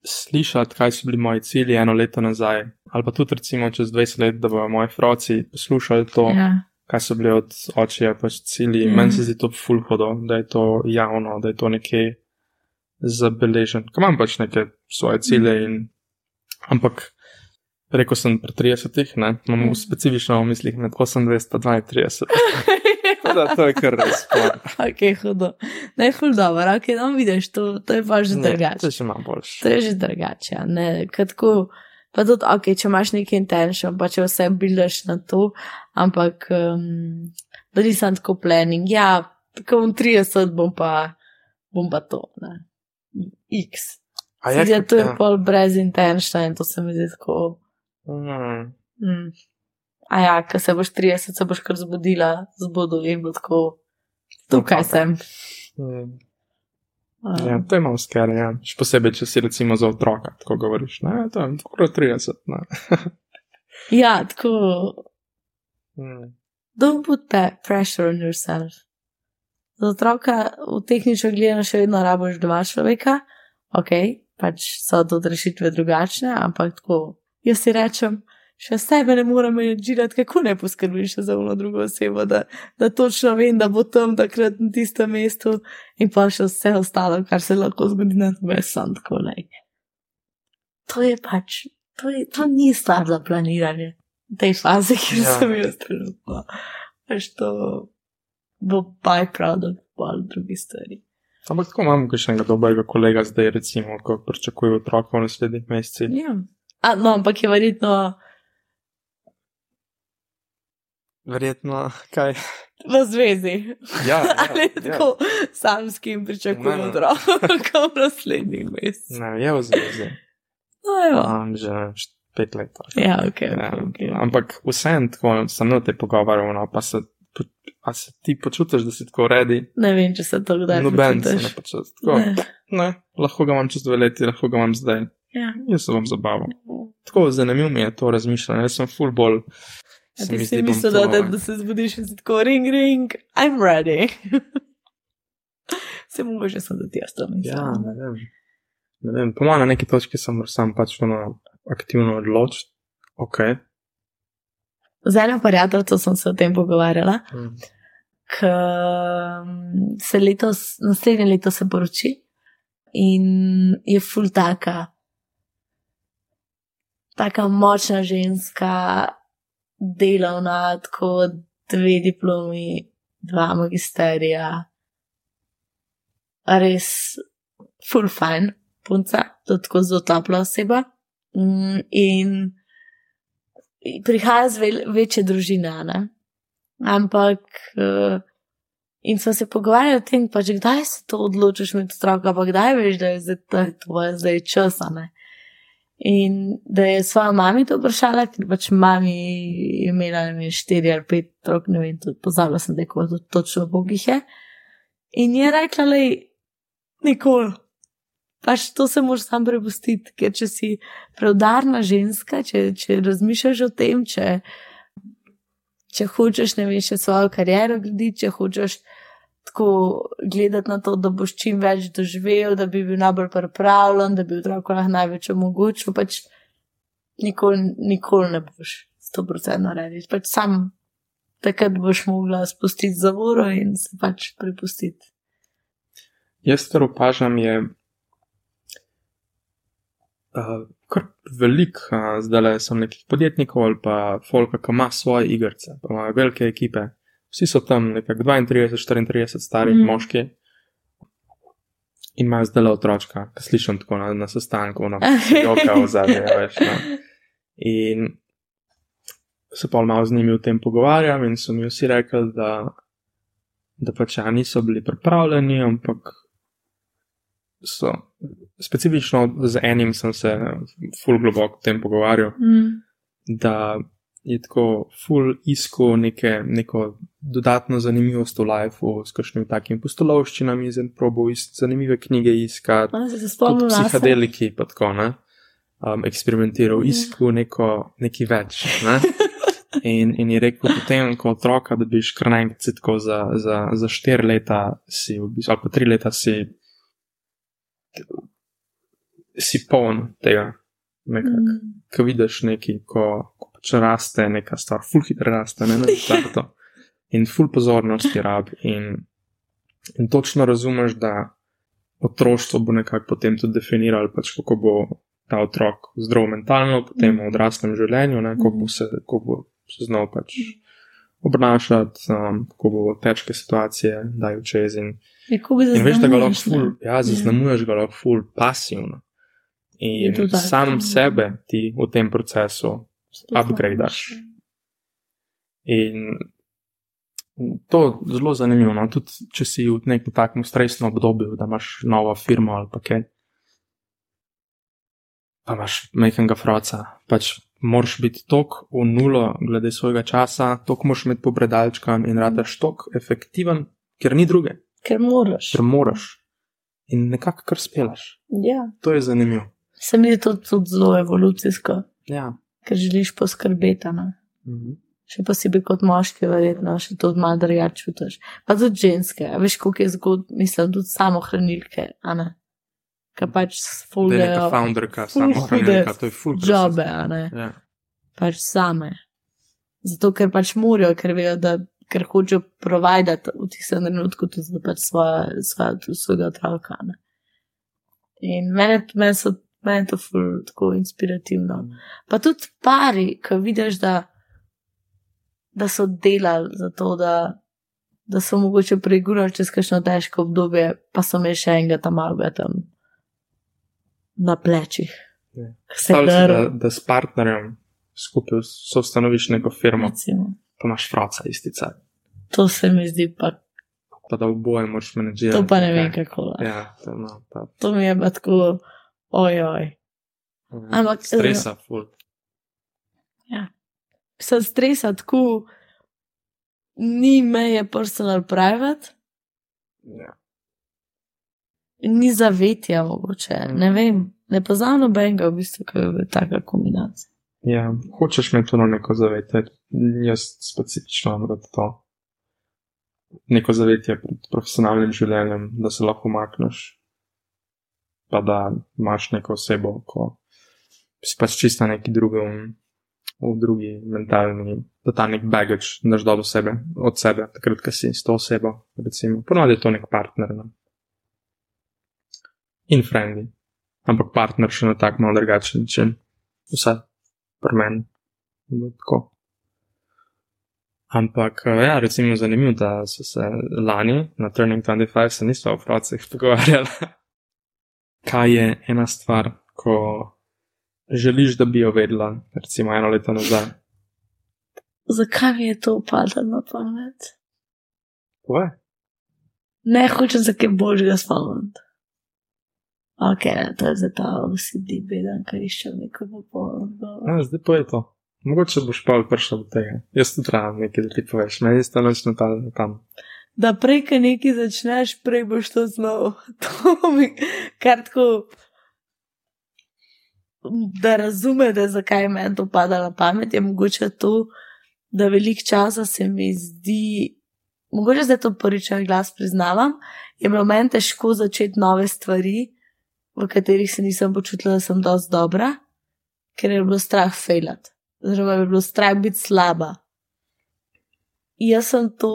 slišati, kaj so bili moji cilji eno leto nazaj, ali pa tudi recimo čez 20 let, da bodo moji otroci poslušali to, ja. kaj so bili od očija pač cilji. Ja. Meni se zdi to fulhodo, da je to javno, da je to nekje zabeležen. Kaj imam pač neke svoje cilje in. Ampak. Rekl sem pri 30, ne, imam ja. specifično v mislih med 28 in 32. da, to je kar res. ok, hudo. Ne, ful dobro, ok, no vidiš, to, to je pa že drugače. To je še malo boljše. To je že drugače, ne, kratko. Pa tudi, ok, če imaš neki intention, pa če vse bildaš na to, ampak, um, da nisem tako planning, ja, tako bom 30, bom pa, bom pa to, ne. X. Ja, to je ja. pol brez intention in to se mi zdi tako. Mm. Mm a ja, ko se boš 30, se boš kar zbudila, zbudu in bo tako, tukaj sem. Mm. Ja, to je malo skere, ja. Še posebej, če si recimo za otroka, tako govoriš, ne, to je tako 30, ne. ja, tako. Mm. Don't put that pressure on yourself. Za otroka v tehnično gledano še vedno rabiš dva človeka, ok, pač so tudi rešitve drugačne, ampak tako, jaz si rečem, še sebe ne morem menedžirati, kako ne poskrbiš za eno drugo osebo, da, da točno vem, da bo tam takrat na tistem mestu in pa še vse ostalo, kar se lahko zgodi na tem sandu. To je pač, to, je, to ni stvar za planiranje v tej fazi, ki ja. sem jo trenutno. Veš, to bo byproduct po ali drugi stvari. Ampak tako imamo še enega dobrega kolega zdaj, recimo, ko pričakuje otroka v naslednjih mesecih. Ja. A, no, ampak je verjetno. Verjetno, kaj. V zvezi. Ja, ja, Ali ja. tako sam s kim pričakujem otroka v naslednjih mesecih. Ne, je v zvezi. No. Um, že pet let. Ja, ok. ja, okay, okay. Ampak vsem tako sem na te pogovarjal, no, pa se, a se ti počutiš, da si tako redi. Ne vem, če se to kdaj Noben počutiš. se ne počutiš. Tako, ne. ne, lahko ga imam čez dve leti, lahko ga imam zdaj. Ja. Jaz se bom zabaval. Tako zanimivo mi je to razmišljanje, jaz sem full ball. A ti si mislil, da, da, da se zbudiš in si tako ring, ring, I'm ready. se mu že sem, da ti jaz to mislim. Ja, ne vem. Ne vem, po na neki točki sem sam pač ono aktivno odločil. Ok. Z enim prijateljem sem se o tem pogovarjala, hmm. ker mm, se letos, naslednje leto se poroči in je ful taka, taka močna ženska, delovna, tako dve diplomi, dva magisterija. Res, full fine, punca, tako zelo topla oseba. Mm, in prihaja z večje družine, ne? ampak. Uh, In smo se pogovarjali o tem, pač, kdaj se to odločiš med otroka, pa kdaj veš, da je zdaj tvoje zdaj čas. In da je svojo mami to vprašala, ker pač mami je imela ne štiri ali pet otrok, ne vem, pozabila sem, da je kot točno bogih je. In je rekla, da je nikoli. Pač to se moraš sam prepustiti, ker če si preudarna ženska, če, če razmišljaš o tem, če, če hočeš ne veš, svojo kariero graditi, če hočeš tako gledati na to, da boš čim več doživel, da bi bil najbolj pripravljen, da bi otroku lahko največ omogočil, pač nikoli, nikoli ne boš sto procent narediti. Pač sam takrat boš mogla spustiti zavoro in se pač prepustiti. Jaz, kar opažam, je uh, kar velik, uh, zdaj le sem nekih podjetnikov ali pa folka, ki ima svoje igrice, pa imajo velike ekipe. Vsi so tam nekako 32, 34 starih mm. moški in imajo zdaj le otročka, ki slišim tako na, na sestanku, na joka v zadnje, veš. No. In se pa malo z njimi o tem pogovarjam in so mi vsi rekli, da, da pač ja niso bili pripravljeni, ampak so specifično z enim sem se ful globoko o tem pogovarjal, mm. da je tako ful isko neke, neko dodatno zanimivost v lifeu s kakšnimi takimi postolovščinami in probo iz zanimive knjige iskati. Tudi psihadeliki pa tako, ne? Um, eksperimentiral, ja. iskal neko, neki več. Ne? In, in je rekel, potem, ko otroka, da bi škar naenkrat za, za, za štiri leta, si, ali pa tri leta, si si poln tega. Mm. Ko vidiš nekaj, ko, ko pač raste neka stvar, ful hitro raste, ne vem, to. In ful pozornosti rabi. In, in točno razumeš, da otroštvo bo nekako potem tudi definiralo, pač kako bo ta otrok zdrav mentalno, potem v odraslem življenju, ne, kako bo se, kako bo se znal pač obnašati, um, kako bo težke situacije dajo čez. In, in veš, da ga lahko ful, ja, zaznamuješ ga lahko ful pasivno in sam sebe ti v tem procesu upgradaš. In to je zelo zanimivo. No? Tudi če si v nekem takem stresnem obdobju, da imaš novo firmo ali pa kaj, pa imaš majhnega froca. Pač moraš biti tok v nulo glede svojega časa, tok moraš imeti po predalčkam in radaš tok efektiven, ker ni druge. Ker moraš. Ker moraš. In nekako kar spelaš. Ja. To je zanimivo. Se mi zdi to tudi zelo evolucijsko. Ja. Ker želiš poskrbeti. Mm -hmm. Še posebej kot moški, verjetno še to malo drugače čutiš. Pa tudi ženske, a veš, koliko je zgodb, mislim, tudi samo hranilke, a ne. Kaj pač fulje. To je founderka, samo hranilka, to je fulje. Jobe, a ne. Ja. Pač same. Zato, ker pač morajo, ker vejo, da ker hočejo provajdati v tistem trenutku tudi pač svoje, svoje, svojega otroka. In meni, meni so Meni je to ful, tako inspirativno. Mm. Pa tudi pari, ki vidiš, da, da so delali za to, da, da so mogoče pregurali čez kakšno težko obdobje, pa so imeli še enega tam malega tam na plečih. Stavljaj se, da, da s partnerjem skupaj so ustanoviš neko firmo, Recimo. pa imaš fraca istica. To se mi zdi pa. Pa da oboje moraš menedžirati. To pa ne vem, kako. Ja, to, no, pa. to mi je pa tako. Ojoj. Mhm. Ampak stresa, ful. Ja. Se stresa tako, ni meje personal private. Ja. Ni zavetja, mogoče. Mm. Ne vem, ne poznam nobenega, v bistvu, kaj je taka kombinacija. Ja, hočeš imeti tudi neko zavetje, jaz specifično imam to. Neko zavetje pred profesionalnim življenjem, da se lahko umakneš pa da imaš neko osebo, ko si pač čisto neki drugi, v drugi mentalni, da ta nek baggage daš dol sebe, od sebe, takrat, ko si s to osebo, recimo, ponovadi je to nek partner. Ne? In friendly, ampak partner še na tak malo drugačen način, vse pri meni. Tako. Ampak, ja, recimo, zanimivo, da so se lani na Turning 25 se niso v procesih pogovarjali kaj je ena stvar, ko želiš, da bi jo vedela, recimo eno leto nazaj. Zakaj mi je to upadlo na pamet? Povej. Ne hočem za kaj božjega spomniti. Ok, to je zato vsi ti beden, ker iščem neko popolno. Ja, zdaj pa je to. Mogoče boš pa prišel do tega. Jaz tudi rabim nekaj, da ti poveš, meni je stalo nočno tam. Da prej, ko nekaj začneš, prej boš to znal. To mi kar tako. Da razumete, zakaj meni to pada na pamet, je mogoče to, da velik časa se mi zdi, mogoče zdaj to prvič glas priznavam, je bilo meni težko začeti nove stvari v katerih se nisem počutila, da sem dosti dobra, ker je bilo strah fejlat, oziroma je bilo strah biti slaba. Jaz sem to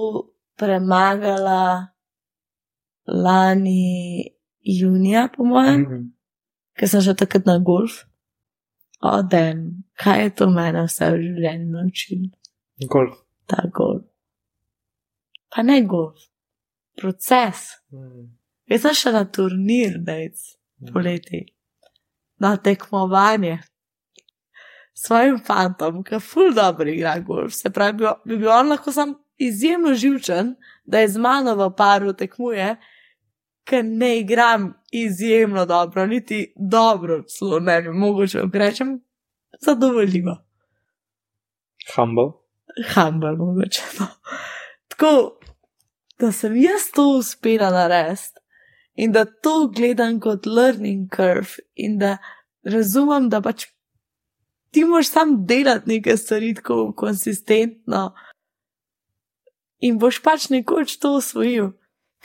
premagala lani junija, po mojem, mm -hmm. ker sem že takrat na golf. Odem, kaj je to meni vse v življenju naučil? Golf. Ta golf. Pa ne golf, proces. Mm. Jaz sem šla na turnir, dejc poleti na tekmovanje svojim fantom, ki je ful dobro igra golf. Se pravi, bi bil on lahko sam izjemno živčen, da je z mano v paru tekmuje, ker ne igram izjemno dobro, niti dobro, zelo ne bi mogoče rečem, zadovoljivo. Humble. Humble, mogoče. No. Tako, da sem jaz to uspela narediti in da to gledam kot learning curve, in da razumem, da pač ti moraš sam delati nekaj stvari tako konsistentno in boš pač nekoč to osvojil.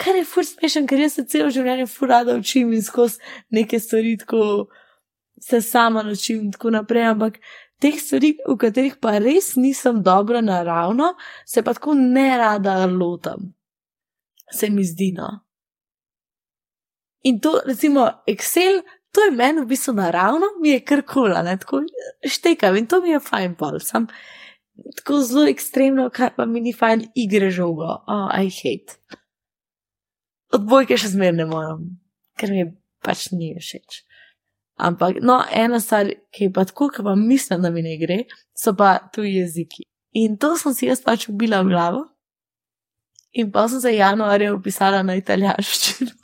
Kar je fur smešen, ker jaz se celo življenje fur rada učim in skozi neke stvari tako se sama naučim in tako naprej, ampak teh stvari, v katerih pa res nisem dobra naravno, se pa tako ne rada lotam. Se mi zdi, no. In to, recimo, Excel, to je meni v bistvu naravno, mi je kar kul, cool, tako štekam in to mi je fajn, pol. Sam tako zelo ekstremno, kar pa mi ni fajn, igre žogo, oh, I hate. Odbojke še zmer ne morem, ker mi pač ni všeč. Ampak, no, ena stvar, ki je pa tako, ki pa mislim, da mi ne gre, so pa tuji jeziki. In to sem si jaz pač ubila v glavo. In pa sem se januarja upisala na italijanščino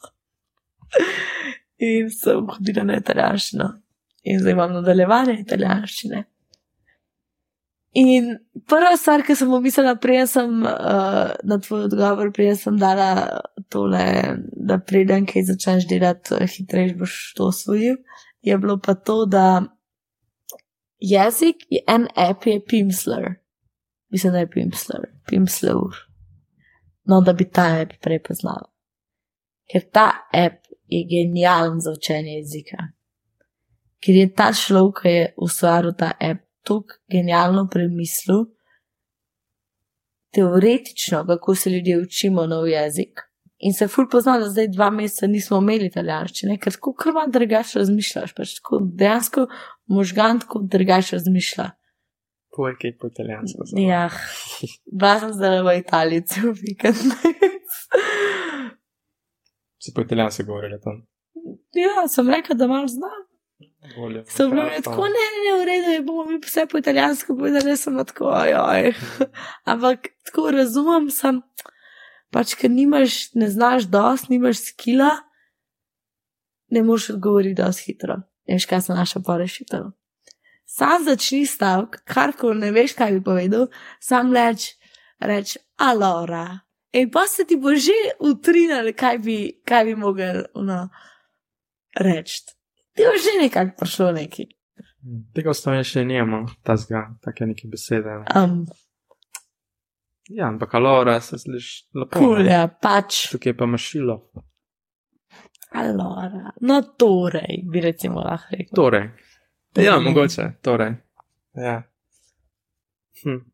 in sem hodila na italijanščino, in zdaj imam nadaljevanje italijanščine. In prva stvar, ki sem pomislila, prej sem uh, na tvoj odgovor, prej sem dala tole, da preden kaj začneš delati, hitreje boš to osvojil, je bilo pa to, da jezik je en app, je Pimsler. Mislim, da je Pimsler, Pimsler. No, da bi ta app prepoznala. Ker ta app je genijalen za učenje jezika. Ker je ta človek, ki je ustvaril ta app, tako genialno premislil, teoretično, kako se ljudje učimo nov jezik. In se ful pozna, da zdaj dva meseca nismo imeli italijanščine, ker tako krva drugače razmišljaš, pač tako dejansko možgan tako drugače razmišlja. Povej, kaj po italijansko. Ja, bila sem zdaj v Italiji, cel vikend. Si po italijansko govorila tam? Ja, sem rekel, da malo znam. Sem bila tako, ne, ne, ne, v redu je, bomo mi vse po italijansko povedali, sem tako, ojoj. Ampak tako razumem, sem, pač, ker nimaš, ne znaš dosti, nimaš skila, ne moreš odgovoriti dosti hitro. Ne veš, kaj so naša pa rešitev. Sam začni stavek, karkoli ne veš, kaj bi povedal, sam reč, reč, alora. In pa se ti bo že utrinil, kaj bi, kaj bi mogel no, reči. Ti bo že nekaj prišlo neki. Tega ostane še nijemo, ta zga, take neke besede. Um, ja, ampak alora se sliš lepo. Kul, ja, pač. Tukaj pa mašilo. Alora. No, torej, bi recimo lahko rekel. Torej. Ja, mogoče, torej. Ja. Hm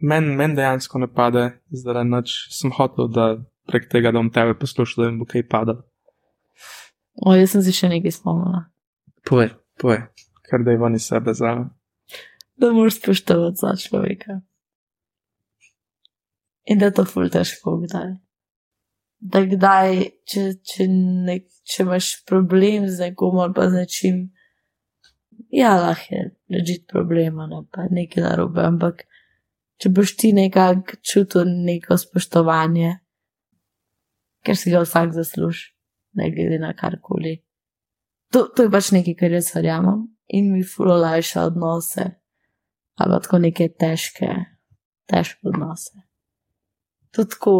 meni men dejansko ne pade, zdaj noč sem hotel, da prek tega, da bom tebe poslušal, da mi bo kaj padalo. O, jaz sem si še nekaj spomnila. Povej, povej, kar da je vani sebe za. Da moraš spoštovati za človeka. In da je to ful težko kdaj. Da kdaj, če, če, nek, če imaš problem z nekom ali pa z nečim, ja, lahko je ležit problema, ne pa nekaj narobe, ampak če boš ti nekako čutil neko spoštovanje, ker si ga vsak zasluži. Ne glede na karkoli. To, to je pač nekaj, kar jaz verjamem in mi fulolajša odnose, ali pa tako neke težke, težke odnose. To tako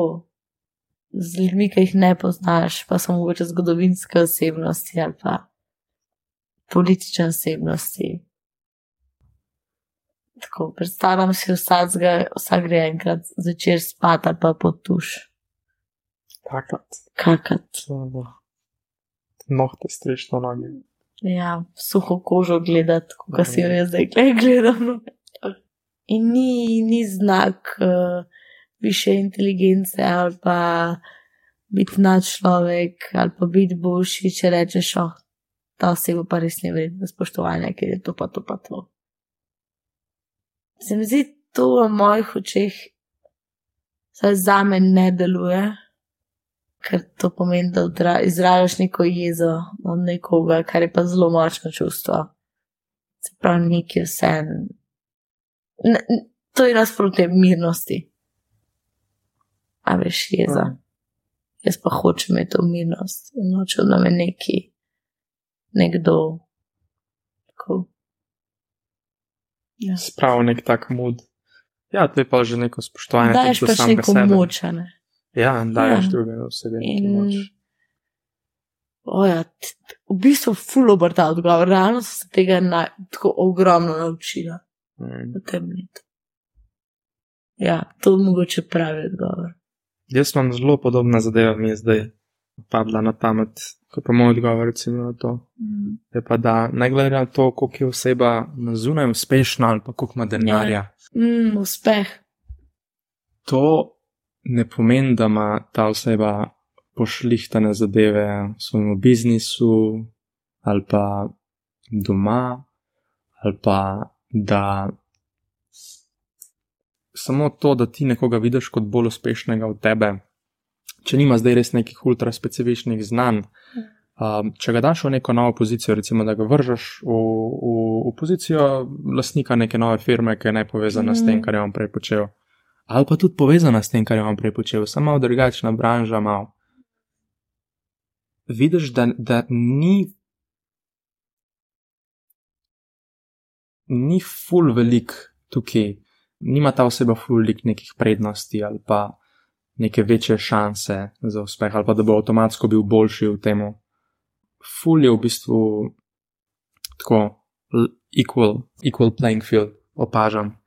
z ljudmi, ki jih ne poznaš, pa so mogoče zgodovinske osebnosti ali pa politične osebnosti. Tako, predstavljam si vsak, vsak gre enkrat začer spati pa pod tuš. Kakat. Kakat. Nohte striš na noge. Ja, suho kožo gledati, kot si jo jaz zdaj gledam. In ni, ni znak uh, više inteligence ali pa biti nad človek ali pa biti boljši, če rečeš, oh, ta oseba pa res ne vredna spoštovanja, ker je to pa to pa to. Se mi zdi, to v mojih očeh za me ne deluje ker to pomeni, da izražaš neko jezo od nekoga, kar je pa zelo močno čustvo. Se pravi, neki vse. To je nasprotje mirnosti. A veš, jeza. Mm. Jaz pa hočem imeti to mirnost in nočem, da me neki, nekdo. Tako. Ja. Spravo nek tak mod. Ja, to je pa že neko spoštovanje. Da, je pač neko močane. Ja, daješ ja. druge osebe. In... Ja, v bistvu, full obrta odgovor. Realno sem se tega na, tako ogromno naučila mm. v tem letu. Ja, to je mogoče pravi odgovor. Jaz imam zelo podobna zadeva, mi je zdaj padla na pamet, kot pa moj odgovor, recimo na to. Mm. Je pa da, ne glede na to, koliko je oseba na zunaj uspešna ali pa koliko ima denarja. Ja. Mm, uspeh. To ne pomeni, da ima ta oseba pošlihtane zadeve v svojem biznisu ali pa doma, ali pa da samo to, da ti nekoga vidiš kot bolj uspešnega od tebe, če nima zdaj res nekih ultra specifičnih znanj. Um, če ga daš v neko novo pozicijo, recimo da ga vržeš v, v, v pozicijo lastnika neke nove firme, ki je ne povezana mm. s tem, mhm. kar je on prej počel, ali pa tudi povezana s tem, kar je on prej počel, samo malo drugačna branža. Mal. Vidiš, da, da ni, ni ful velik tukaj, nima ta oseba ful velik nekih prednosti ali pa neke večje šanse za uspeh, ali pa da bo avtomatsko bil boljši v tem. Ful je v bistvu tako equal, equal playing field, opažam.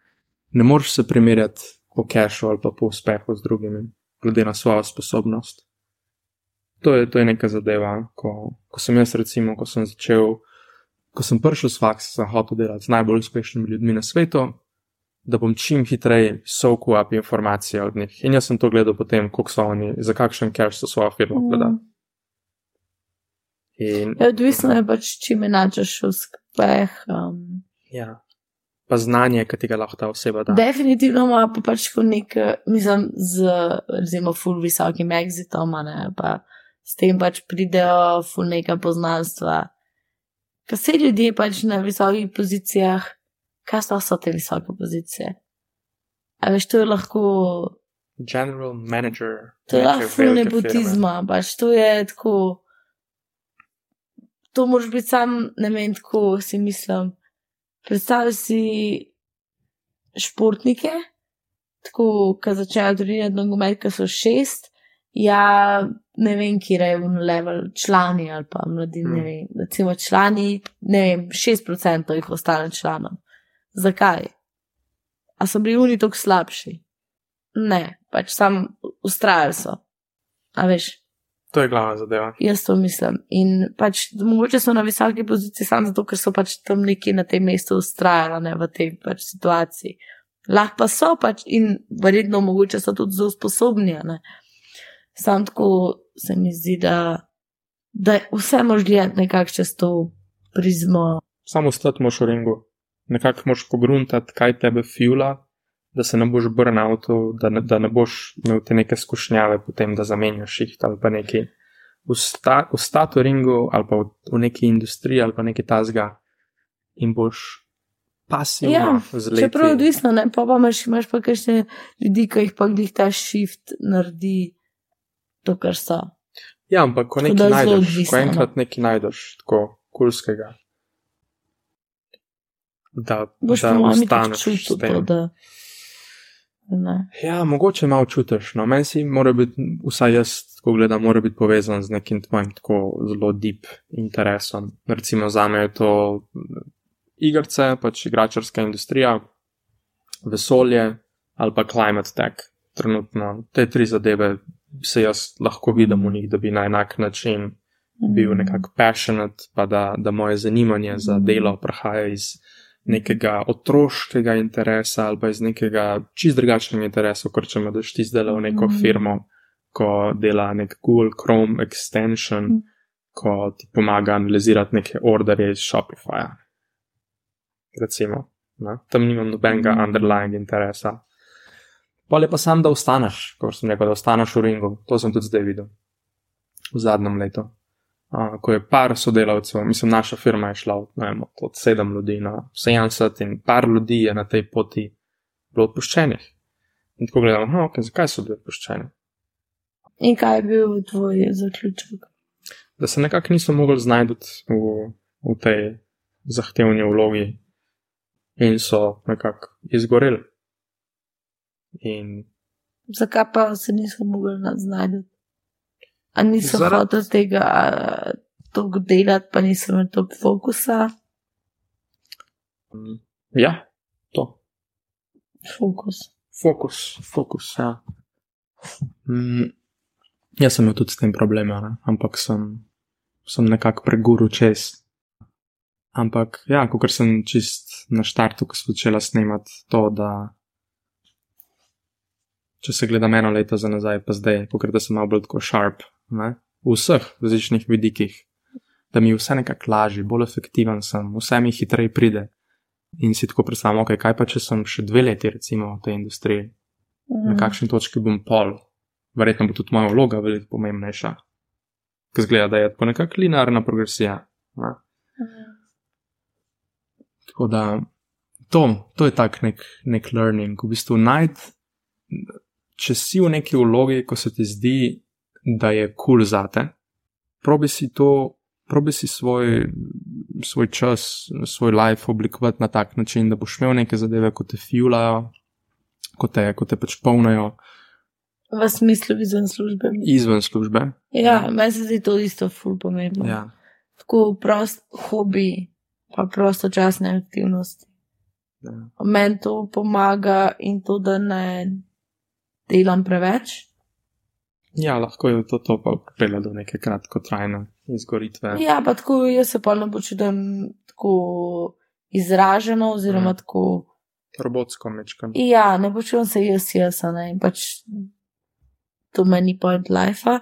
Ne moreš se primerjati po kešu ali pa po uspehu z drugimi, glede na svojo sposobnost. To je, to je neka zadeva, ko, ko sem jaz, recimo, ko sem začel, ko sem prišel s faksom, sem hotel delati z najbolj uspešnimi ljudmi na svetu, da bom čim hitreje sovku up informacije od njih. In jaz sem to gledal potem, koliko so oni, za kakšen cash so svojo firmo mm. prodali. In, ja, odvisno je pač, če me načeš uspeh. Um, ja pa znanje, ki ga lahko ta oseba da. Definitivno ima pa pač nek, mislim, z recimo full visokim exitom, ne, pa s tem pač pridejo full neka poznanstva. Kaj se ljudje pač na visokih pozicijah, kaj so, so te visoke pozicije? A veš, to je lahko. General manager. To je lahko full nepotizma, pač to je tako. To moraš biti sam, ne vem, tako si mislim. Predstavljaj si športnike, tako da začnejo trenirati nogomet, ki so šest, ja, ne vem, kje je v level člani ali pa mladi, ne hmm. vem, recimo člani, ne vem, šest procentov jih ostane članom. Zakaj? A so bili oni tako slabši? Ne, pač sam ustrajali so. A veš? To je glavna zadeva. Jaz to mislim. In pač mogoče so na visoki poziciji samo zato, ker so pač tam neki na tem mestu ustrajali, ne v tej pač situaciji. Lahko pa so pač in verjetno mogoče so tudi zelo sposobni. Sam tako se mi zdi, da, da vse mož gledati nekako čez to prizmo. Samo stati moš v ringu, nekako moš pogruntati, kaj tebe fjula, da se ne boš burnout, da, da ne boš imel te neke skušnjave, potem da zamenjaš jih ali pa nekaj. V statu ringu ali pa v, v neki industriji ali pa nekaj tazga in boš pasivno ja, zelo. Čeprav je odvisno, ne pa pa imaš, imaš pa kakšne ljudi, ki jih pa glih ta shift naredi to, kar so. Ja, ampak ko nekaj najdeš, odvisno, ko no. enkrat nekaj najdeš, tako kulskega, da boš da ostaneš čutil to, da. Ne. Ja, mogoče malo čutiš. No, meni si mora biti, vsaj jaz, ko gledam, mora biti povezan z nekim tvojim tako zelo deep interesom. Recimo za me je to igrice, pač igračarska industrija, vesolje ali pa climate tech. Trenutno te tri zadeve se jaz lahko vidim v njih, da bi na enak način bil mm. nekako passionate, pa da, da moje zanimanje za mm. delo prihaja iz nekega otroškega interesa ali pa iz nekega čist drugačnega interesa, kot če imaš ti zdaj v neko mm. firmo, ko dela nek Google Chrome extension, ko ti pomaga analizirati neke orderje iz Shopifyja. Recimo, ne? tam nimam nobenega underlying interesa. Pole pa sam, da ostaneš, kot sem rekel, da ostaneš v ringu. To sem tudi zdaj videl, v zadnjem letu. Uh, ko je par sodelavcev, mislim, naša firma je šla vem, od sedem ljudi na 70 in par ljudi je na tej poti bilo odpuščenih. In tako gledamo, no, okay, zakaj so bili odpuščeni. In kaj je bil tvoj zaključek? Da se nekako niso mogli znajti v, v tej zahtevni vlogi in so nekako izgoreli. In... Zakaj pa se nismo mogli znajti? A niso Zarad... hoteli tega toliko delati, pa niso imeli toliko fokusa? Mm, ja, to. Fokus. Fokus, fokus, ja. Mm, jaz sem imel tudi s tem probleme, ne? ampak sem, sem nekako preguril čez. Ampak, ja, kot sem čist na štartu, ko sem začela snemati to, da če se gledam eno leto za nazaj, pa zdaj, ker da sem malo bolj tako sharp, ne? v vseh različnih vidikih, da mi vse nekako lažje, bolj efektiven sem, vse mi hitreje pride. In si tako predstavljam, okay, kaj pa če sem še dve leti, recimo, v tej industriji, mm. na kakšni točki bom pol, verjetno bo tudi moja vloga veliko pomembnejša. Ker zgleda, da je to nekakšna linearna progresija. Ne? Mm. Tako da to, to je tak nek, nek learning, v bistvu najti če si v neki vlogi, ko se ti zdi, da je kul cool zate, probi si to, probi si svoj, svoj čas, svoj life oblikovati na tak način, da boš imel neke zadeve, kot te fjulajo, kot te, kot te pač polnajo. V smislu izven službe. Izven službe. Ja, ja. meni se zdi to isto ful pomembno. Ja. Tako prost hobi, pa prostočasne aktivnosti. Ja. Meni to pomaga in to, da ne delam preveč. Ja, lahko je to, to pa pripelje do neke kratkotrajne izgoritve. Ja, pa tako jaz se pa ne počutim tako izraženo, oziroma mm. tako. Robotsko mečkam. Ja, ne počutim se jaz, jaz, ne in pač to meni point life. -a.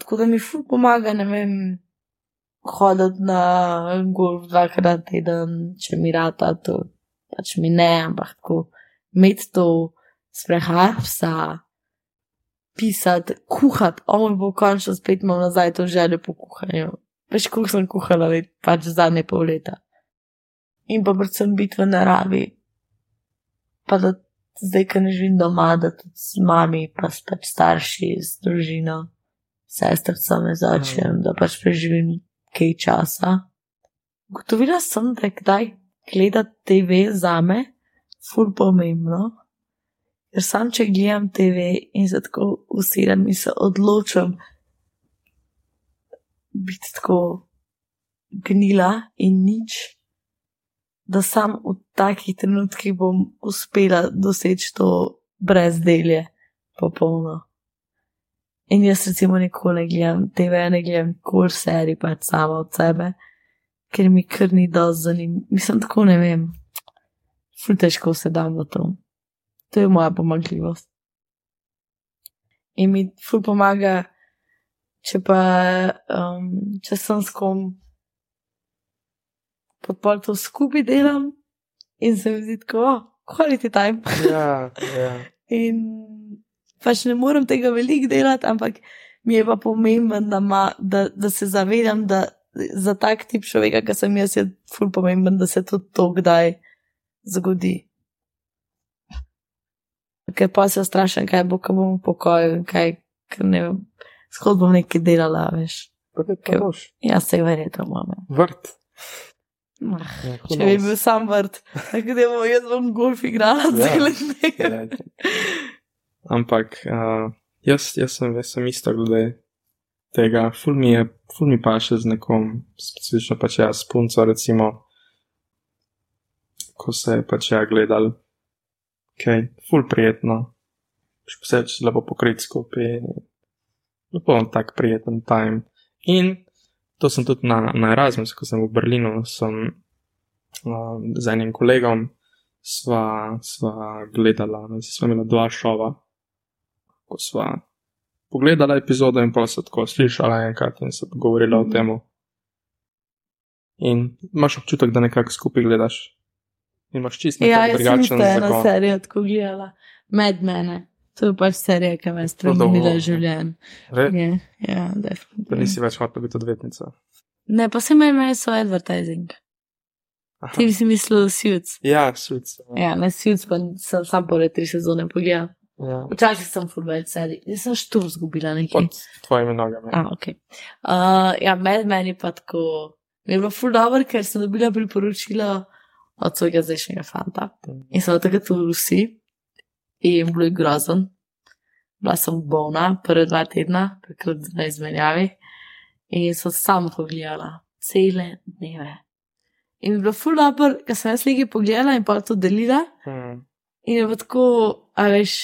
Tako da mi ful pomaga, ne vem, hoditi na golf dvakrat teden, če mi rata, to pač mi ne, ampak tako imeti to sprehajati psa, pisati, kuhati, o moj bo končno spet imel nazaj to željo po kuhanju. Veš, kuh sem kuhala, let, pač zadnje pol leta. In pa predvsem biti v naravi. Pa da zdaj, ker ne živim doma, da tudi z mami, pa s pač starši, z družino, sestrcami začnem, da pač preživim kaj časa. Gotovila sem, da je kdaj gledati TV za me, ful pomembno. Ker sam, če gledam TV in se tako usedem in se odločam biti tako gnila in nič, da sam v takih trenutkih bom uspela doseči to brezdelje popolno. In jaz recimo nikoli ne gledam TV, ne gledam kol serij pač sama od sebe, ker mi kar ni dosti zanimivo. Mislim, tako ne vem. Ful težko se dam v to. To je moja pomagljivost. In mi ful pomaga, če pa um, če sem s kom, pa pa to skupaj delam in se mi zdi tako, oh, quality time. Ja, ja. In pač ne morem tega veliko delati, ampak mi je pa pomemben, da, ma, da, da se zavedam, da za tak tip človeka, ki sem jaz, je ful pomemben, da se tudi to kdaj zgodi ker pa se strašim, kaj bo, ko bom pokojil, kaj ne vem. Skod bom nekaj delala, veš. Ja, se verjetno imam. Vrt. Ah, ja, če bi bil sam vrt, tako da bom jaz bom golf igrala ja. cele dneve. Ja, Ampak uh, jaz, jaz, sem, jaz sem isto glede tega. Ful mi je, ful mi pa še z nekom, specifično pač jaz, punco, recimo, ko se je pač ja gledal, kaj, okay, ful prijetno, še posebej, če lepo pokrit skupaj, lepo on tak prijeten time. In to sem tudi na, na Erasmus, ko sem v Berlinu, sem uh, z enim kolegom sva, sva gledala, sva imela dva šova, ko sva pogledala epizodo in pa se tako slišala enkrat in se pogovorila mm o tem. In imaš občutek, da nekako skupaj gledaš. In imaš čisto ja, drugačen način. Ja, jaz sem eno serijo tako gledala, med mene. To je pač serija, ki me spremenila življenje. Ja, ja. Da nisi več hotel biti odvetnica. Ne, pa se imajo imajo svoj advertising. Aha. Ti si mislil, suits. Ja, suits. Ja, ja ne suits, pa sem sam pore tri sezone pogledal. Ja. Včasih sem fulbel serij, jaz sem štur zgubila nekaj. Pod tvojimi nogami. Ah, ok. Uh, ja, med meni pa tako. Mi je bilo ful dobro, ker sem dobila priporočila od svojega zdajšnjega fanta. In sem od tega tu v Rusiji in bilo je grozen. Bila sem bolna, prve dva tedna, takrat na izmenjavi, in sem samo pogledala, cele dneve. In bilo je ful dobro, ker sem jaz nekaj pogledala in pa to delila. Hmm. In je tako, a veš,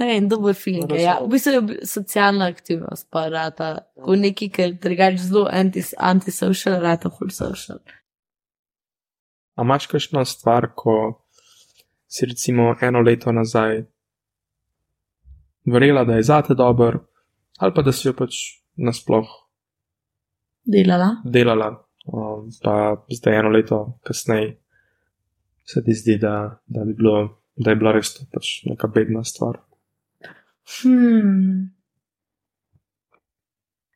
ne vem, dober film. Ja, v bistvu je socialna aktivnost, pa rata, ko neki, ker drugače zelo antisocial, rata full social. A imaš kakšno stvar, ko si recimo eno leto nazaj verjela, da je zate dober, ali pa da si jo pač nasploh delala. delala um, pa zdaj eno leto kasneje se ti zdi, da, da, bi bilo, da je bila res to pač neka bedna stvar. Hmm.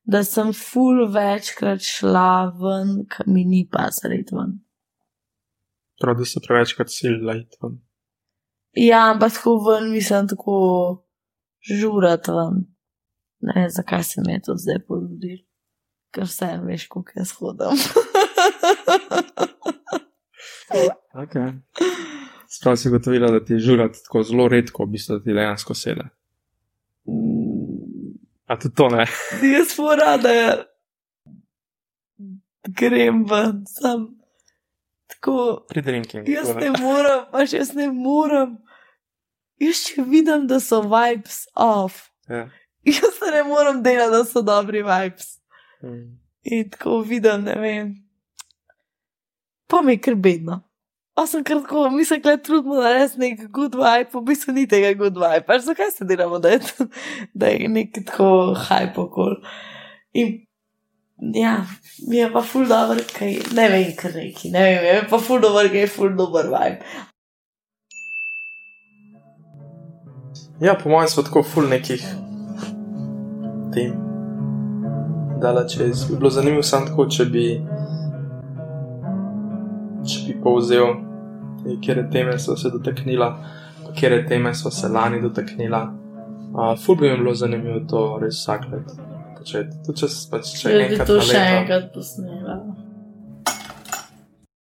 Da sem ful večkrat šla ven, mi ni pa sred ven. Prav, da se prevečkrat silila iti ven. Ja, ampak tako ven, mislim, tako žurati ven. Ne vem, zakaj se mi je to zdaj porodil, ker vse veš, kako jaz hodim. okay. Sprav si gotovila, da ti je žurati tako zelo redko, v bistvu ti dejansko sede. Mm. A tudi to ne? Jaz fora, da grem ven, sem tako. Pri drinking. Jaz ne morem, pač jaz ne morem jaz še vidim, da so vibes off. Ja. Jaz se ne morem delati, da so dobri vibes. Mm. In tako vidim, ne vem. Pa mi je kar bedno. Pa sem kar tako, mislim, da je trudno narediti nek good vibe, v bistvu ni tega good vibe. Pač zakaj se delamo, da je, da je nek tako hype okol. In ja, mi je pa full dobro, kaj ne vem, kar neki, ne vem, je pa full dobro, kaj je full dober vibe. Ja, po mojem, so tako ful nekih tem. Dala čez. Bi bilo zanimivo samo tako, če bi, če bi povzel, kje teme so se dotaknila, kje teme so se lani dotaknila. Uh, ful bi mi bilo zanimivo to res vsak let početi. Tudi če se pač če enkrat. Bi to še enkrat posnela.